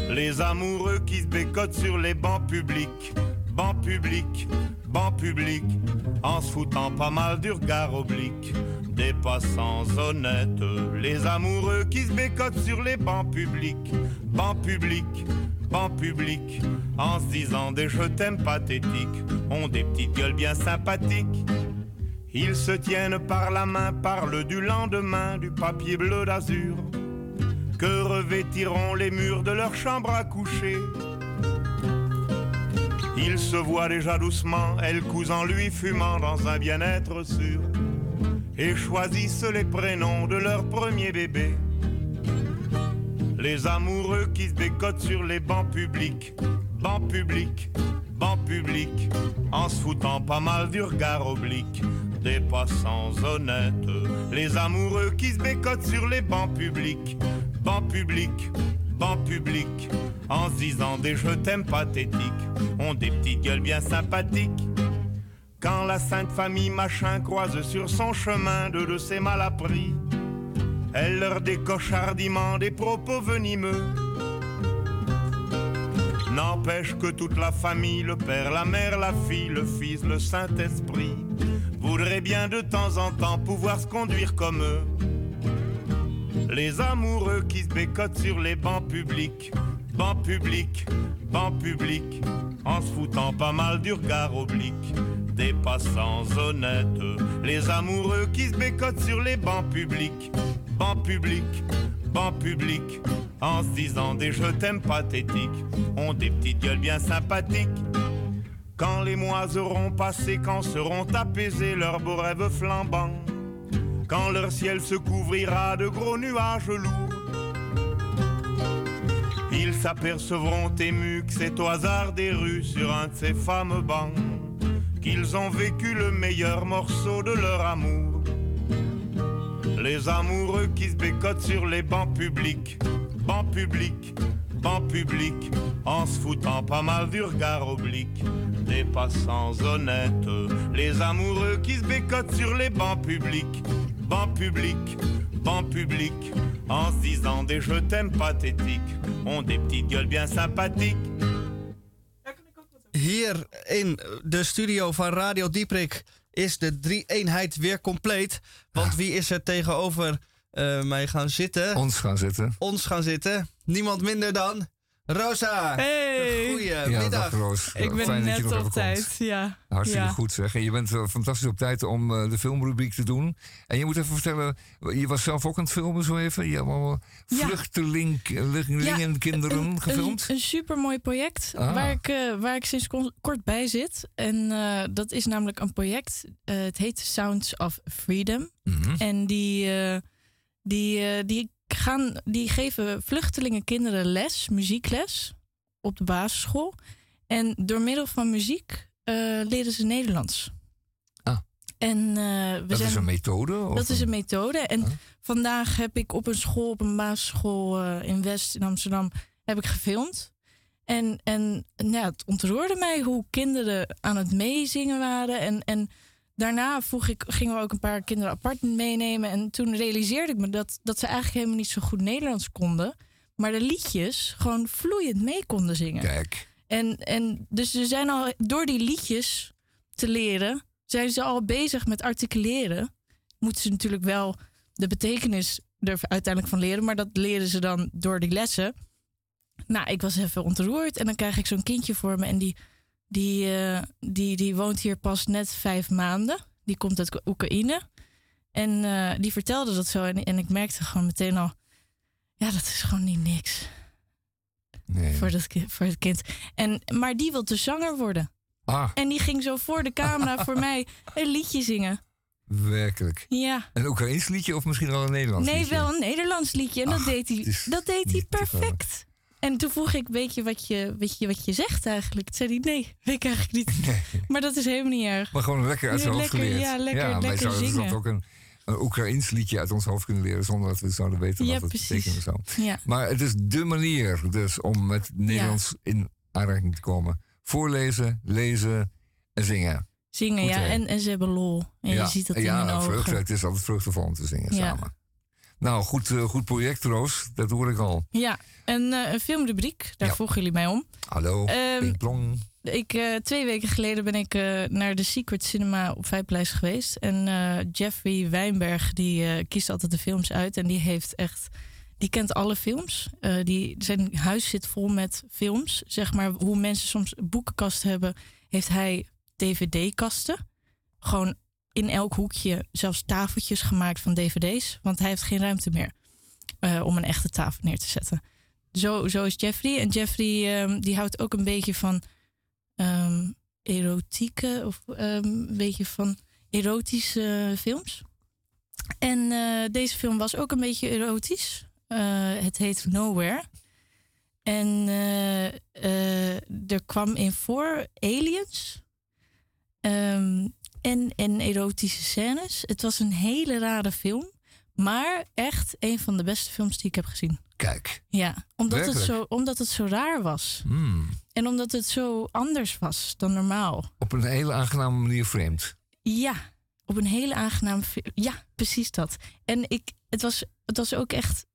Les amoureux qui se bécotent sur les bancs publics, bancs publics, bancs publics, en se foutant pas mal du regard oblique des passants honnêtes. Les amoureux qui se bécotent sur les bancs publics, bancs publics, bancs publics, en se disant des je t'aime pathétiques, ont des petites gueules bien sympathiques. Ils se tiennent par la main, parlent du lendemain, du papier bleu d'azur, que revêtiront les murs de leur chambre à coucher. Ils se voient déjà doucement, elle cousant lui fumant dans un bien-être sûr, et choisissent les prénoms de leur premier bébé. Les amoureux qui se bécotent sur les bancs publics, bancs publics, bancs publics, en se foutant pas mal du regard oblique des passants honnêtes. Les amoureux qui se bécotent sur les bancs publics, bancs publics, bancs publics, en se disant des je t'aime pathétiques, ont des petites gueules bien sympathiques. Quand la sainte famille machin croise sur son chemin deux de ses malappris, elle leur décoche hardiment des propos venimeux. N'empêche que toute la famille, le père, la mère, la fille, le fils, le Saint-Esprit, voudraient bien de temps en temps pouvoir se conduire comme eux. Les amoureux qui se bécotent sur les bancs publics, bancs publics, bancs publics, en se foutant pas mal du regard oblique des passants honnêtes. Les amoureux qui se bécotent sur les bancs publics, bancs publics, bancs publics, en se disant des je t'aime pathétiques, ont des petites gueules bien sympathiques. Quand les mois auront passé, quand seront apaisés leurs beaux rêves flambants, quand leur ciel se couvrira de gros nuages lourds, ils s'apercevront émus que c'est au hasard des rues sur un de ces fameux bancs qu'ils ont vécu le meilleur morceau de leur amour. Les amoureux qui se bécotent sur les bancs publics, bancs publics, bancs publics, en se foutant pas mal du regard oblique des passants honnêtes. Les amoureux qui se bécotent sur les bancs publics, bancs publics, bancs publics, en se disant des je t'aime pathétiques, ont des petites gueules bien sympathiques. Hier in de studio van Radio Dieprik is de drie-eenheid weer compleet. Want wie is er tegenover mij gaan zitten? Ons gaan zitten. Ons gaan zitten. Niemand minder dan Rosa. Hey. Goedemiddag. Ja, dag Roos. Ik ben Fijn dat je net op tijd. Ja. Hartstikke ja. goed zeg. En je bent eh, fantastisch op tijd om eh, de filmrubriek te doen. En je moet even vertellen, je was zelf ook aan het filmen zo even. Je hebt allemaal Ja. vluchtelingen kinderen een, gefilmd. Een, een supermooi project Ah. waar, ik, eh, waar ik sinds ko- kort bij zit. En eh, dat is namelijk een project. eh, het heet Sounds of Freedom. Mhm. En die, eh, die, eh, die, gaan, die geven vluchtelingen kinderen les, muziekles, op de basisschool. En door middel van muziek eh, leren ze Nederlands. Ah. En, eh, we Dat zijn, is een methode? Of dat is een methode. En vandaag heb ik op een school, op een basisschool in West in Amsterdam, heb ik gefilmd. En, en nou ja, het ontroerde mij hoe kinderen aan het meezingen waren. En, en daarna vroeg ik, gingen we ook een paar kinderen apart meenemen. En toen realiseerde ik me dat, dat ze eigenlijk helemaal niet zo goed Nederlands konden. Maar de liedjes gewoon vloeiend mee konden zingen. Kijk. En, en dus ze zijn al door die liedjes te leren, zijn ze al bezig met articuleren. Moeten ze natuurlijk wel de betekenis er uiteindelijk van leren, maar dat leren ze dan door die lessen. Nou, ik was even ontroerd en dan krijg ik zo'n kindje voor me en die, die, eh, die, die woont hier pas net vijf maanden. Die komt uit Oekraïne. En eh, die vertelde dat zo en, en ik merkte gewoon meteen al, ja, dat is gewoon niet niks Nee. voor, dat, voor het kind. En, maar die wil dus zanger worden. Ah, En die ging zo voor de camera voor (laughs) mij een liedje zingen. werkelijk. Ja. Een Oekraïns liedje of misschien wel een Nederlands Nee, liedje? wel een Nederlands liedje. En dat deed hij, dat deed hij perfect. En toen vroeg ik, weet je wat je, weet je, wat je zegt eigenlijk? Toen zei hij, nee, weet ik eigenlijk niet. (laughs) Maar dat is helemaal niet erg. Maar gewoon lekker uit Ja, zijn hoofd lekker, geleerd. ja, lekker- wij lekker zouden zingen. dat ook een, een Oekraïns liedje uit ons hoofd kunnen leren zonder dat we zouden weten Ja, wat het betekent en zo. Ja. Maar het is dé manier dus om met Nederlands in aanraking te komen. Voorlezen, lezen en zingen. Zingen, Goed, ja. En, en ze hebben lol. En je ziet dat in ja, hun ogen. vreugde. Het is altijd vreugdevol om te zingen Ja. samen. Nou, goed, eh, goed project, Roos. Dat hoor ik al. Ja, en eh, een filmrubriek. Daar Ja. vroegen jullie mij om. Hallo, plong. Ik, eh, twee weken geleden ben ik naar de Secret Cinema op Vijpleis geweest. En Jeffrey Wijnberg die kiest altijd de films uit. En die heeft echt... Die kent alle films. Die, zijn huis zit vol met films. Zeg maar hoe mensen soms boekenkasten hebben... heeft hij dvd-kasten. Gewoon in elk hoekje zelfs tafeltjes gemaakt van dvd's. Want hij heeft geen ruimte meer eh, om een echte tafel neer te zetten. Zo, zo is Jeffrey. En Jeffrey ehm, die houdt ook een beetje van ehm, erotieke of ehm, een beetje van erotische films. En eh, deze film was ook een beetje erotisch. Eh, het heet Nowhere. En er kwam in voor aliens ehm, en, en erotische scènes. Het was een hele rare film, maar echt een van de beste films die ik heb gezien. Kijk. Ja, omdat het, zo, omdat het zo raar was. Hmm. En omdat het zo anders was dan normaal. Op een hele aangename manier vreemd. Ja, op een hele aangename Ja, precies dat. En ik, het, was, het was ook echt,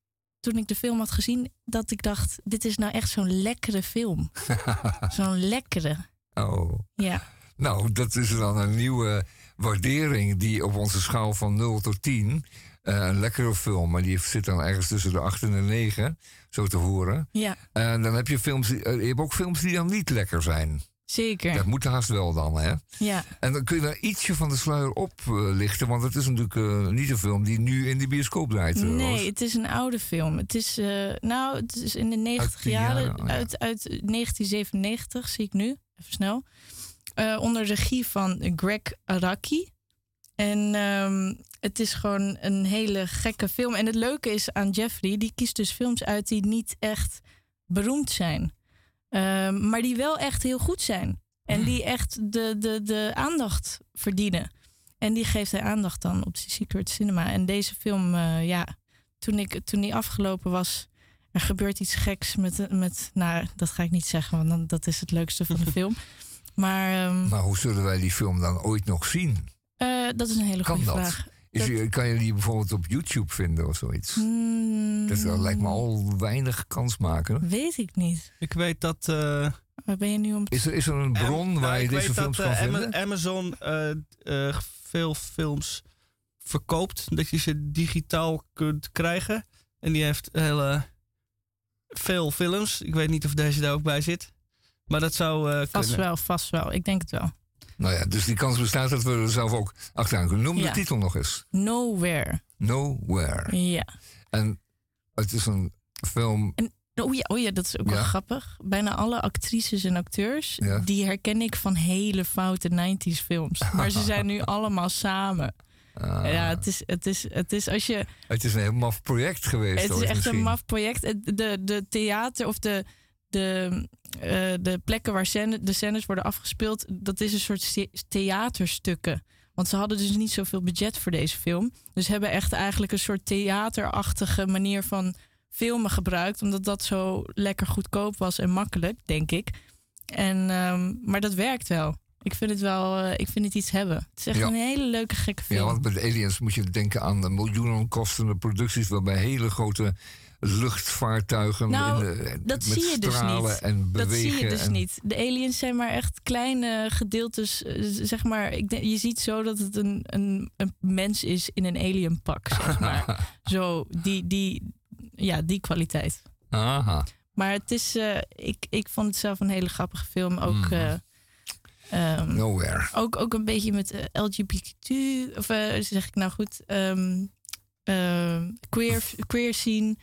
toen ik de film had gezien, dat ik dacht: dit is nou echt zo'n lekkere film. (laughs) zo'n lekkere. Oh. Ja. Nou, dat is dan een nieuwe waardering die op onze schaal van 0 tot 10. eh, een lekkere film, maar die zit dan ergens tussen de 8 en de 9, zo te horen. Ja, En dan heb je films, die, eh, je hebt ook films die dan niet lekker zijn. zeker. Dat moet haast wel dan, hè? Ja. En dan kun je daar ietsje van de sluier oplichten, want het is natuurlijk eh, niet een film die nu in de bioscoop draait. eh, Roos. Nee, het is een oude film. Het is, eh, nou, het is in de 90 de jaren, jaren, oh ja. uit, uit 1997, zie ik nu, even snel. Eh, onder regie van Greg Araki. En ehm, het is gewoon een hele gekke film. En het leuke is aan Jeffrey, die kiest dus films uit die niet echt beroemd zijn. Ehm, maar die wel echt heel goed zijn. En die echt de, de, de aandacht verdienen. En die geeft hij aandacht dan op de Secret Cinema. En deze film, eh, ja, toen, ik, toen die afgelopen was, er gebeurt iets geks met, met nou, dat ga ik niet zeggen, want dan, dat is het leukste van de (laughs) film. Maar ehm, Maar hoe zullen wij die film dan ooit nog zien? eh, dat is een hele goede vraag. Is Dat- kan je die bijvoorbeeld op YouTube vinden of zoiets? Hmm, Dat, dat lijkt me al weinig kans maken. Weet ik niet. Ik weet dat... eh, Waar ben je nu om? Is er, is er een bron Am- waar nou, je deze films dat, kan Ama- vinden? Amazon eh, eh, veel films verkoopt. Dat je ze digitaal kunt krijgen. En die heeft hele veel films. Ik weet niet of deze daar ook bij zit. Maar dat zou eh, Vast kunnen. wel, vast wel. Ik denk het wel. Nou ja, dus die kans bestaat dat we er zelf ook achteraan kunnen. Noem Ja. de titel nog eens. Nowhere. Nowhere. Ja. En het is een film... En, oh, ja, oh ja, dat is ook wel grappig. Bijna alle actrices en acteurs, Ja. die herken ik van hele foute 90s films. Maar ze zijn nu (laughs) allemaal samen. Ah, Ja, het is, het, is, het is als je. Het is een heel maf project geweest. Het is echt misschien. een maf project. De, de theater of de, de, eh, de plekken waar scène, de scènes worden afgespeeld, dat is een soort the- theaterstukken. Want ze hadden dus niet zoveel budget voor deze film. Dus hebben echt eigenlijk een soort theaterachtige manier van filmen gebruikt. Omdat dat zo lekker goedkoop was en makkelijk, denk ik. En, ehm, maar dat werkt wel. Ik vind het wel, eh, ik vind het iets hebben. Het is echt Ja. een hele leuke, gekke film. Ja, want bij de aliens moet je denken aan de miljoenen kostende producties... waarbij hele grote luchtvaartuigen Nou, in de, dat met zie je dus niet. en bewegen. dat zie je dus en- niet. De aliens zijn maar echt kleine gedeeltes. eh, zeg maar, ik denk, je ziet zo dat het een, een, een mens is in een alienpak. Zeg maar. (laughs) zo, die, die, ja, die kwaliteit. Aha. Maar het is, eh, ik, ik vond het zelf een hele grappige film. Ook, Mhm. eh, ehm, Nowhere. ook, ook een beetje met LGBTQ, of zeg ik nou goed, ehm, ehm, queer, queer scene.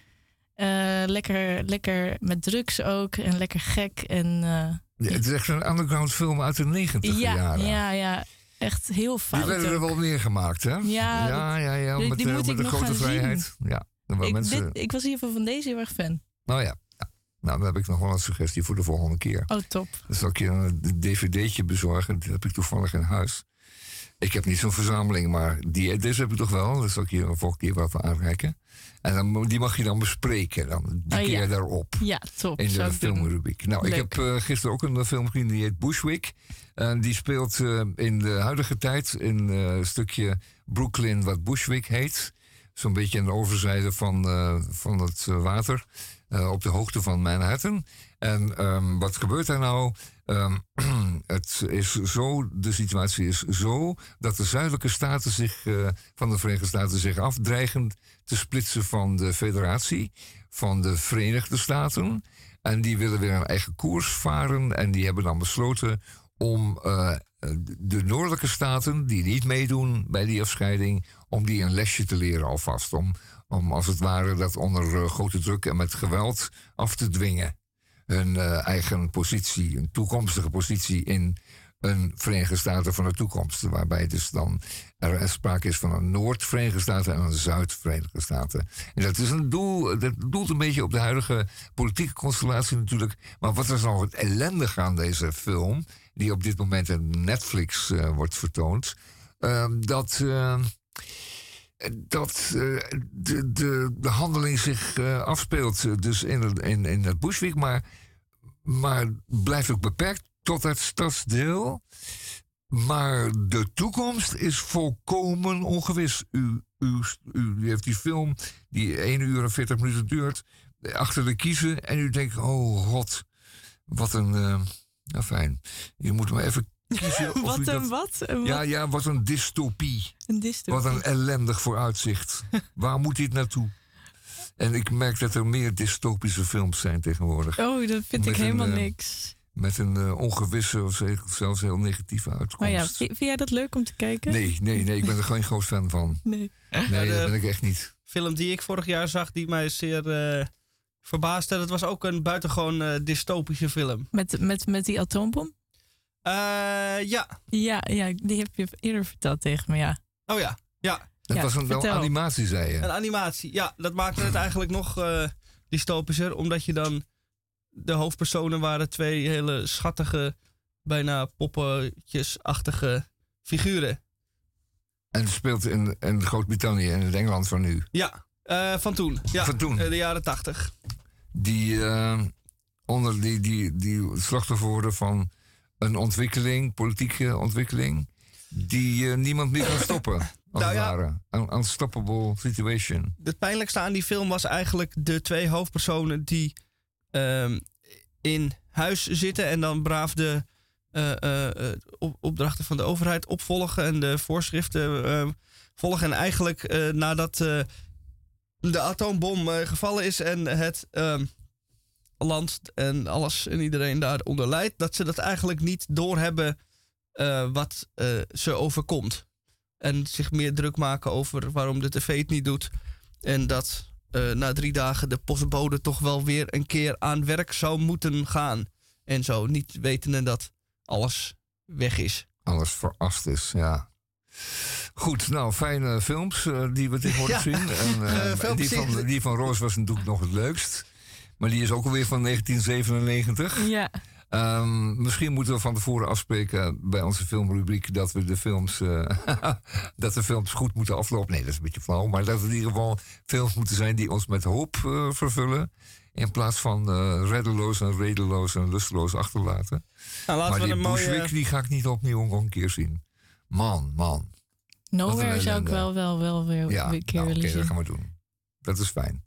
Eh, lekker, lekker met drugs ook en lekker gek. En, eh, Ja, het is echt een underground film uit de negentig ja, jaren. ja, ja, echt heel Die fout. werden er wel meer gemaakt, hè? Ja, ja, ja, ja, die- met, die eh, moet met ik de nog grote gaan zien. vrijheid. Ja, ik, mensen... dit- ik was hiervan van deze heel erg fan. Nou ja. Nou, dan heb ik nog wel een suggestie voor de volgende keer. Oh, top. Dan zal ik je een dvd'tje bezorgen. Dat heb ik toevallig in huis. Ik heb niet zo'n verzameling, maar die, deze heb ik toch wel. Dat zal ik je een volgende keer wat aanreiken. En dan, die mag je dan bespreken. Dan die Oh, keer ja. daarop. Ja, top. In de filmrubriek. Nou, ik heb eh, gisteren ook een film gezien die heet Bushwick. En die speelt eh, in de huidige tijd in eh, een stukje Brooklyn wat Bushwick heet. Zo'n beetje aan de overzijde van, eh, van het eh, water. eh, op de hoogte van Manhattan. En ehm, wat gebeurt daar nou? Ehm, (clears throat) het is zo, de situatie is zo dat de zuidelijke staten zich, eh, van de Verenigde Staten zich afdreigen te splitsen van de federatie, van de Verenigde Staten. En die willen weer een eigen koers varen. En die hebben dan besloten om eh, de noordelijke staten, die niet meedoen bij die afscheiding, om die een lesje te leren alvast. Om, om als het ware dat onder eh, grote druk en met geweld af te dwingen. Hun eh, eigen positie, een toekomstige positie in een Verenigde Staten van de toekomst. Waarbij dus dan er sprake is van een Noord-Verenigde Staten en een Zuid-Verenigde Staten. En dat is een doel, dat doelt een beetje op de huidige politieke constellatie natuurlijk. Maar wat is nou het ellendige aan deze film, die op dit moment in Netflix eh, wordt vertoond, ehm, dat. Dat eh, de, de, de handeling zich eh, afspeelt eh, dus in, in, in het Bushwick, maar, maar blijft ook beperkt tot het stadsdeel. Maar de toekomst is volkomen ongewis. U, u, u, heeft die film, die 1 uur en 40 minuten duurt, achter de kiezen. En u denkt, oh god, wat een... nou fijn, je moet maar even kiezen. Wat een dat- wat? Een Ja, wat? ja, wat een dystopie. Een dystopie. Wat een ellendig vooruitzicht. (laughs) Waar moet dit naartoe? En ik merk dat er meer dystopische films zijn tegenwoordig. Oh, dat vind ik Met helemaal eh, niks. Met een eh, ongewisse of ze- zelfs heel negatieve uitkomst. Maar ja, vind, jij dat leuk om te kijken? Nee, nee, nee, ik ben er geen groot fan van. (laughs) Nee. Nee, Ja, de- dat ben ik echt niet. film die ik vorig jaar zag, die mij zeer eh, verbaasde. Dat was ook een buitengewoon eh, dystopische film. Met, met, met die atoombom? Eh, ja. Ja, ja, die heb je eerder verteld tegen me, ja. Oh ja, ja. Dat Ja, was een wel animatie, zei je. Een animatie. Ja, dat maakte het eigenlijk nog eh, dystopischer. Omdat je dan... De hoofdpersonen waren twee hele schattige, bijna poppetjesachtige figuren. En het speelt in, in Groot-Brittannië en in Engeland van nu. Ja, eh, van toen. Ja, Van toen. de jaren tachtig. Die, eh, onder die, die, die slachtoffer worden van een ontwikkeling, politieke ontwikkeling, die eh, niemand meer kan stoppen. Als (laughs) Nou ja. ware. Een unstoppable situation. Het pijnlijkste aan die film was eigenlijk de twee hoofdpersonen die ehm, in huis zitten en dan braaf de eh, eh, op- opdrachten van de overheid opvolgen en de voorschriften eh, volgen. En eigenlijk nadat de atoombom gevallen is en het ehm, land en alles en iedereen daaronder lijdt, dat ze dat eigenlijk niet doorhebben eh wat eh, ze overkomt. En zich meer druk maken over waarom de tv het niet doet. En dat eh, na drie dagen de postbode toch wel weer een keer aan werk zou moeten gaan. En zo, niet wetende dat alles weg is. Alles verast is, ja. Goed, nou, fijne films die we tegenwoordig Ja. zien. En, (laughs) veel die, van, die van Roos was natuurlijk nog het leukst. Maar die is ook alweer van 1997. Ja. Ehm, misschien moeten we van tevoren afspreken bij onze filmrubriek dat we de films, eh, (laughs) dat de films goed moeten aflopen. Nee, dat is een beetje flauw. Maar dat het in ieder geval films moeten zijn die ons met hoop eh, vervullen. In plaats van eh reddeloos en redeloos en lusteloos achterlaten. Nou, laten maar we die een mooie... Bushwick, die ga ik niet opnieuw nog een keer zien. Man, man. Nowhere zou ik wel, wel, wel weer Ja, een keer nou, oké, willen dat zien. gaan we doen. Dat is fijn.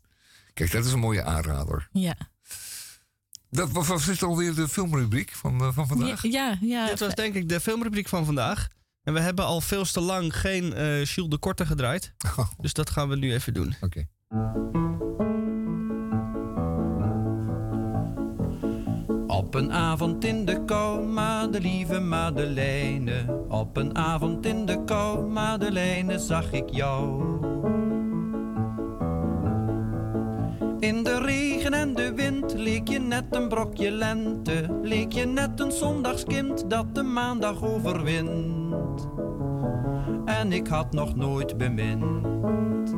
Kijk, dat is een mooie aanrader. Ja. Dat was, was dit alweer de filmrubriek van, eh, van vandaag? Ja, ja, ja. Dit was denk ik de filmrubriek van vandaag. En we hebben al veel te lang geen eh Jules de Korte gedraaid. Dus dat gaan we nu even doen. Oké. Op een avond in de kou, Madelieve Madeleine. Op een avond in de kou, Madeleine, zag ik jou. In de regen en de wind leek je net een brokje lente. Leek je net een zondagskind dat de maandag overwint. En ik had nog nooit bemind.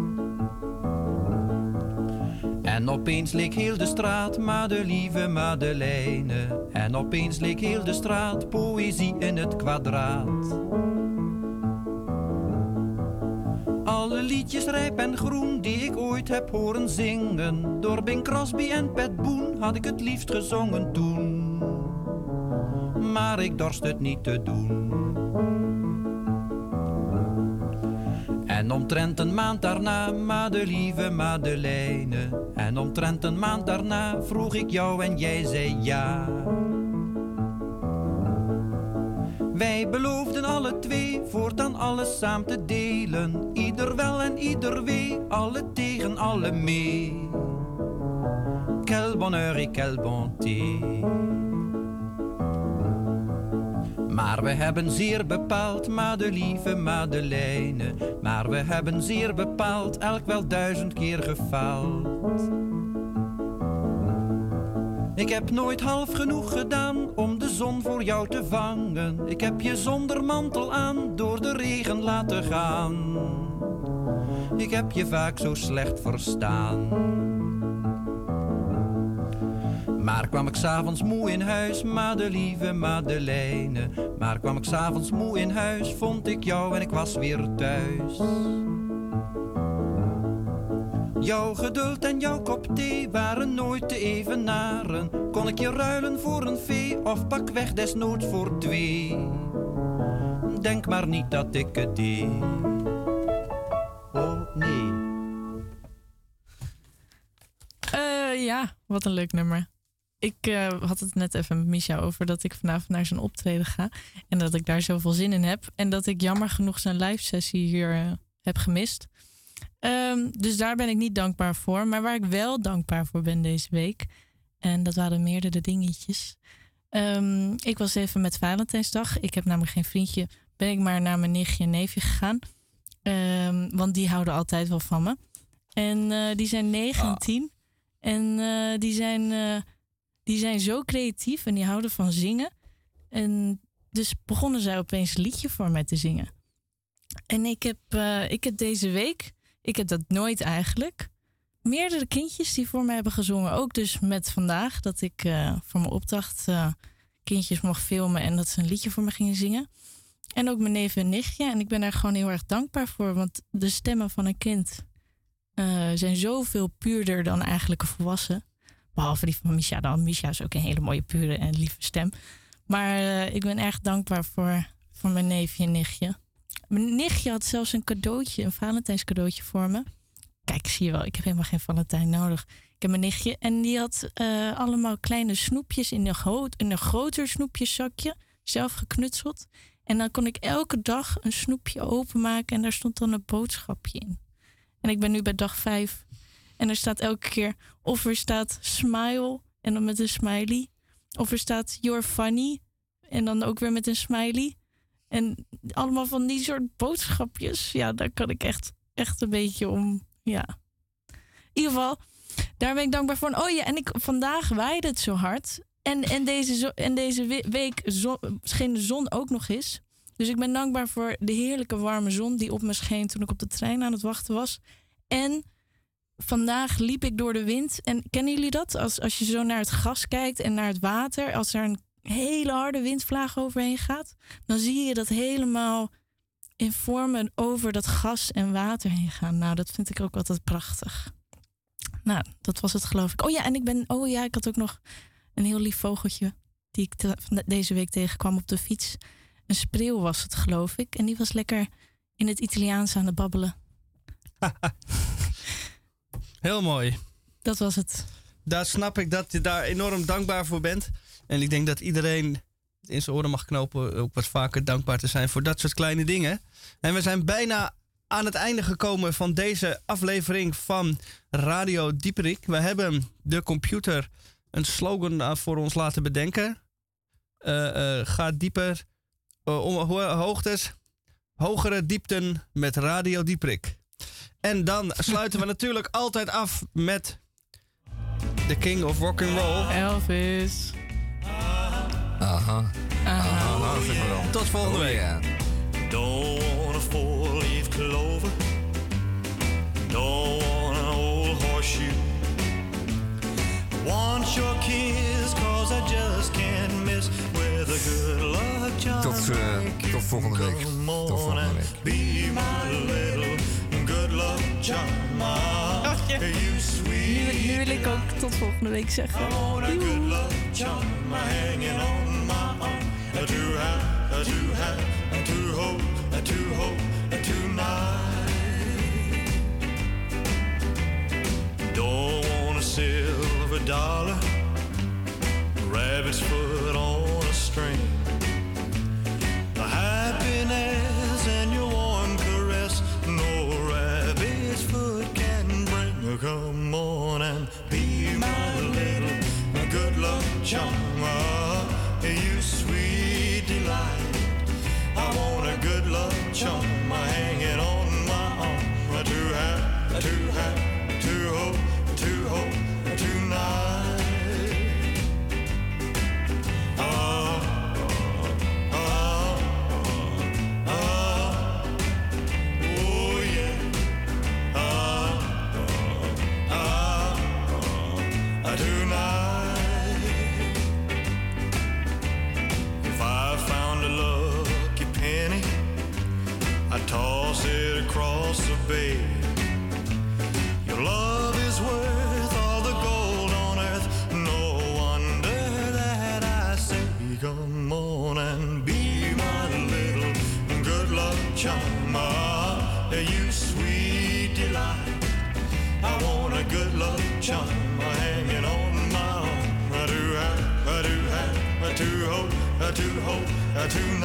En opeens leek heel de straat Madelieve Madeleine. En opeens leek heel de straat poëzie in het kwadraat. Alle liedjes rijp en groen die ik ooit heb horen zingen. Door Bing Crosby en Pat Boone had ik het liefst gezongen toen. Maar ik dorst het niet te doen. En omtrent een maand daarna, Madelieve Madeleine. En omtrent een maand daarna vroeg ik jou en jij zei ja. Wij beloofden alle twee voortaan alles samen te delen. Ieder wel en ieder wee, alle tegen alle mee. Quel bonheur et bonté. Maar we hebben zeer bepaald, Madelieve Madeleine. Maar we hebben zeer bepaald, elk wel duizend keer gefaald. Ik heb nooit half genoeg gedaan om de zon voor jou te vangen. Ik heb je zonder mantel aan door de regen laten gaan. Ik heb je vaak zo slecht verstaan. Maar kwam ik s'avonds moe in huis, Madelieve Madeleine. Maar kwam ik s'avonds moe in huis, vond ik jou en ik was weer thuis. Jouw geduld en jouw kop thee waren nooit te evenaren. Kon ik je ruilen voor een vee of pak weg desnoods voor twee? Denk maar niet dat ik het deed. Oh nee. Eh, ja, wat een leuk nummer. Ik eh, had het net even met Misha over dat ik vanavond naar zijn optreden ga. En dat ik daar zoveel zin in heb. En dat ik jammer genoeg zijn live sessie hier eh, heb gemist. Ehm, dus daar ben ik niet dankbaar voor. Maar waar ik wel dankbaar voor ben deze week. En dat waren meerdere dingetjes. Ehm, ik was even met Valentijnsdag. Ik heb namelijk geen vriendje. Ben ik maar naar mijn nichtje en neefje gegaan. Ehm, want die houden altijd wel van me. En eh, die zijn 9 en 10. En eh, die, zijn, eh, die zijn zo creatief en die houden van zingen. En dus begonnen zij opeens een liedje voor mij te zingen. En ik heb, ik heb deze week, ik heb dat nooit eigenlijk, meerdere kindjes die voor mij hebben gezongen. Ook dus met vandaag, dat ik eh, voor mijn opdracht eh, kindjes mocht filmen en dat ze een liedje voor me gingen zingen. En ook mijn neef en nichtje. En ik ben daar gewoon heel erg dankbaar voor, want de stemmen van een kind eh, zijn zoveel puurder dan eigenlijk een volwassen. Behalve die van Misha dan. Misha is ook een hele mooie, pure en lieve stem. Maar ik ben erg dankbaar voor, voor mijn neefje en nichtje. Mijn nichtje had zelfs een cadeautje, een Valentijnscadeautje voor me. Kijk, zie je wel, ik heb helemaal geen Valentijn nodig. Ik heb mijn nichtje en die had eh, allemaal kleine snoepjes in een, groot, in een groter snoepjeszakje. Zelf geknutseld. En dan kon ik elke dag een snoepje openmaken en daar stond dan een boodschapje in. En ik ben nu bij dag vijf. En er staat elke keer of er staat smile en dan met een smiley. Of er staat you're funny en dan ook weer met een smiley. En allemaal van die soort boodschapjes. Ja, daar kan ik echt, echt een beetje om. Ja. In ieder geval, daar ben ik dankbaar voor. Oh ja, en ik, vandaag waaide het zo hard. En, en deze, zo, en deze we- week scheen de zon ook nog eens. Dus ik ben dankbaar voor de heerlijke warme zon die op me scheen toen ik op de trein aan het wachten was. En vandaag liep ik door de wind. En kennen jullie dat? Als, als je zo naar het gas kijkt en naar het water, als er een hele harde windvlaag overheen gaat, dan zie je dat helemaal in vormen over dat gas en water heen gaan. Nou, dat vind ik ook altijd prachtig. Nou, dat was het geloof ik. Oh ja, en ik ben. Oh ja, ik had ook nog een heel lief vogeltje die ik te- deze week tegenkwam op de fiets. Een spreeuw was het, geloof ik. En die was lekker in het Italiaans aan het babbelen. (laughs) Heel mooi. Dat was het. Daar snap ik dat je daar enorm dankbaar voor bent. En ik denk dat iedereen in zijn oren mag knopen ook wat vaker dankbaar te zijn voor dat soort kleine dingen. En we zijn bijna aan het einde gekomen van deze aflevering van Radio Dieperik. We hebben de computer een slogan eh, voor ons laten bedenken. Eh, eh, ga dieper, ho- hoogtes, hogere diepten met Radio Dieperik. En dan sluiten we (laughs) natuurlijk altijd af met The King of Rock and Roll. Elvis. Aha. Aha. Tot volgende Oh, week. Don't want a four-leaf clover. Don't want an old horseshoe. Want your kiss, cause I just can't miss with a good luck. Tot, eh, tot volgende week. Tot volgende week. Sweet Nu, wil ik ook tot volgende week zeggen. Silver dollar, rabbit's foot on a string. Come on and be my little good luck charm. You sweet delight. I want a good luck charm babe. Your love is worth all the gold on earth. No wonder that I say, come on and be my little good luck charm. You sweet delight. I want a good luck charm hanging on my arm. I do have, I do have, I do hope, I do hope, I do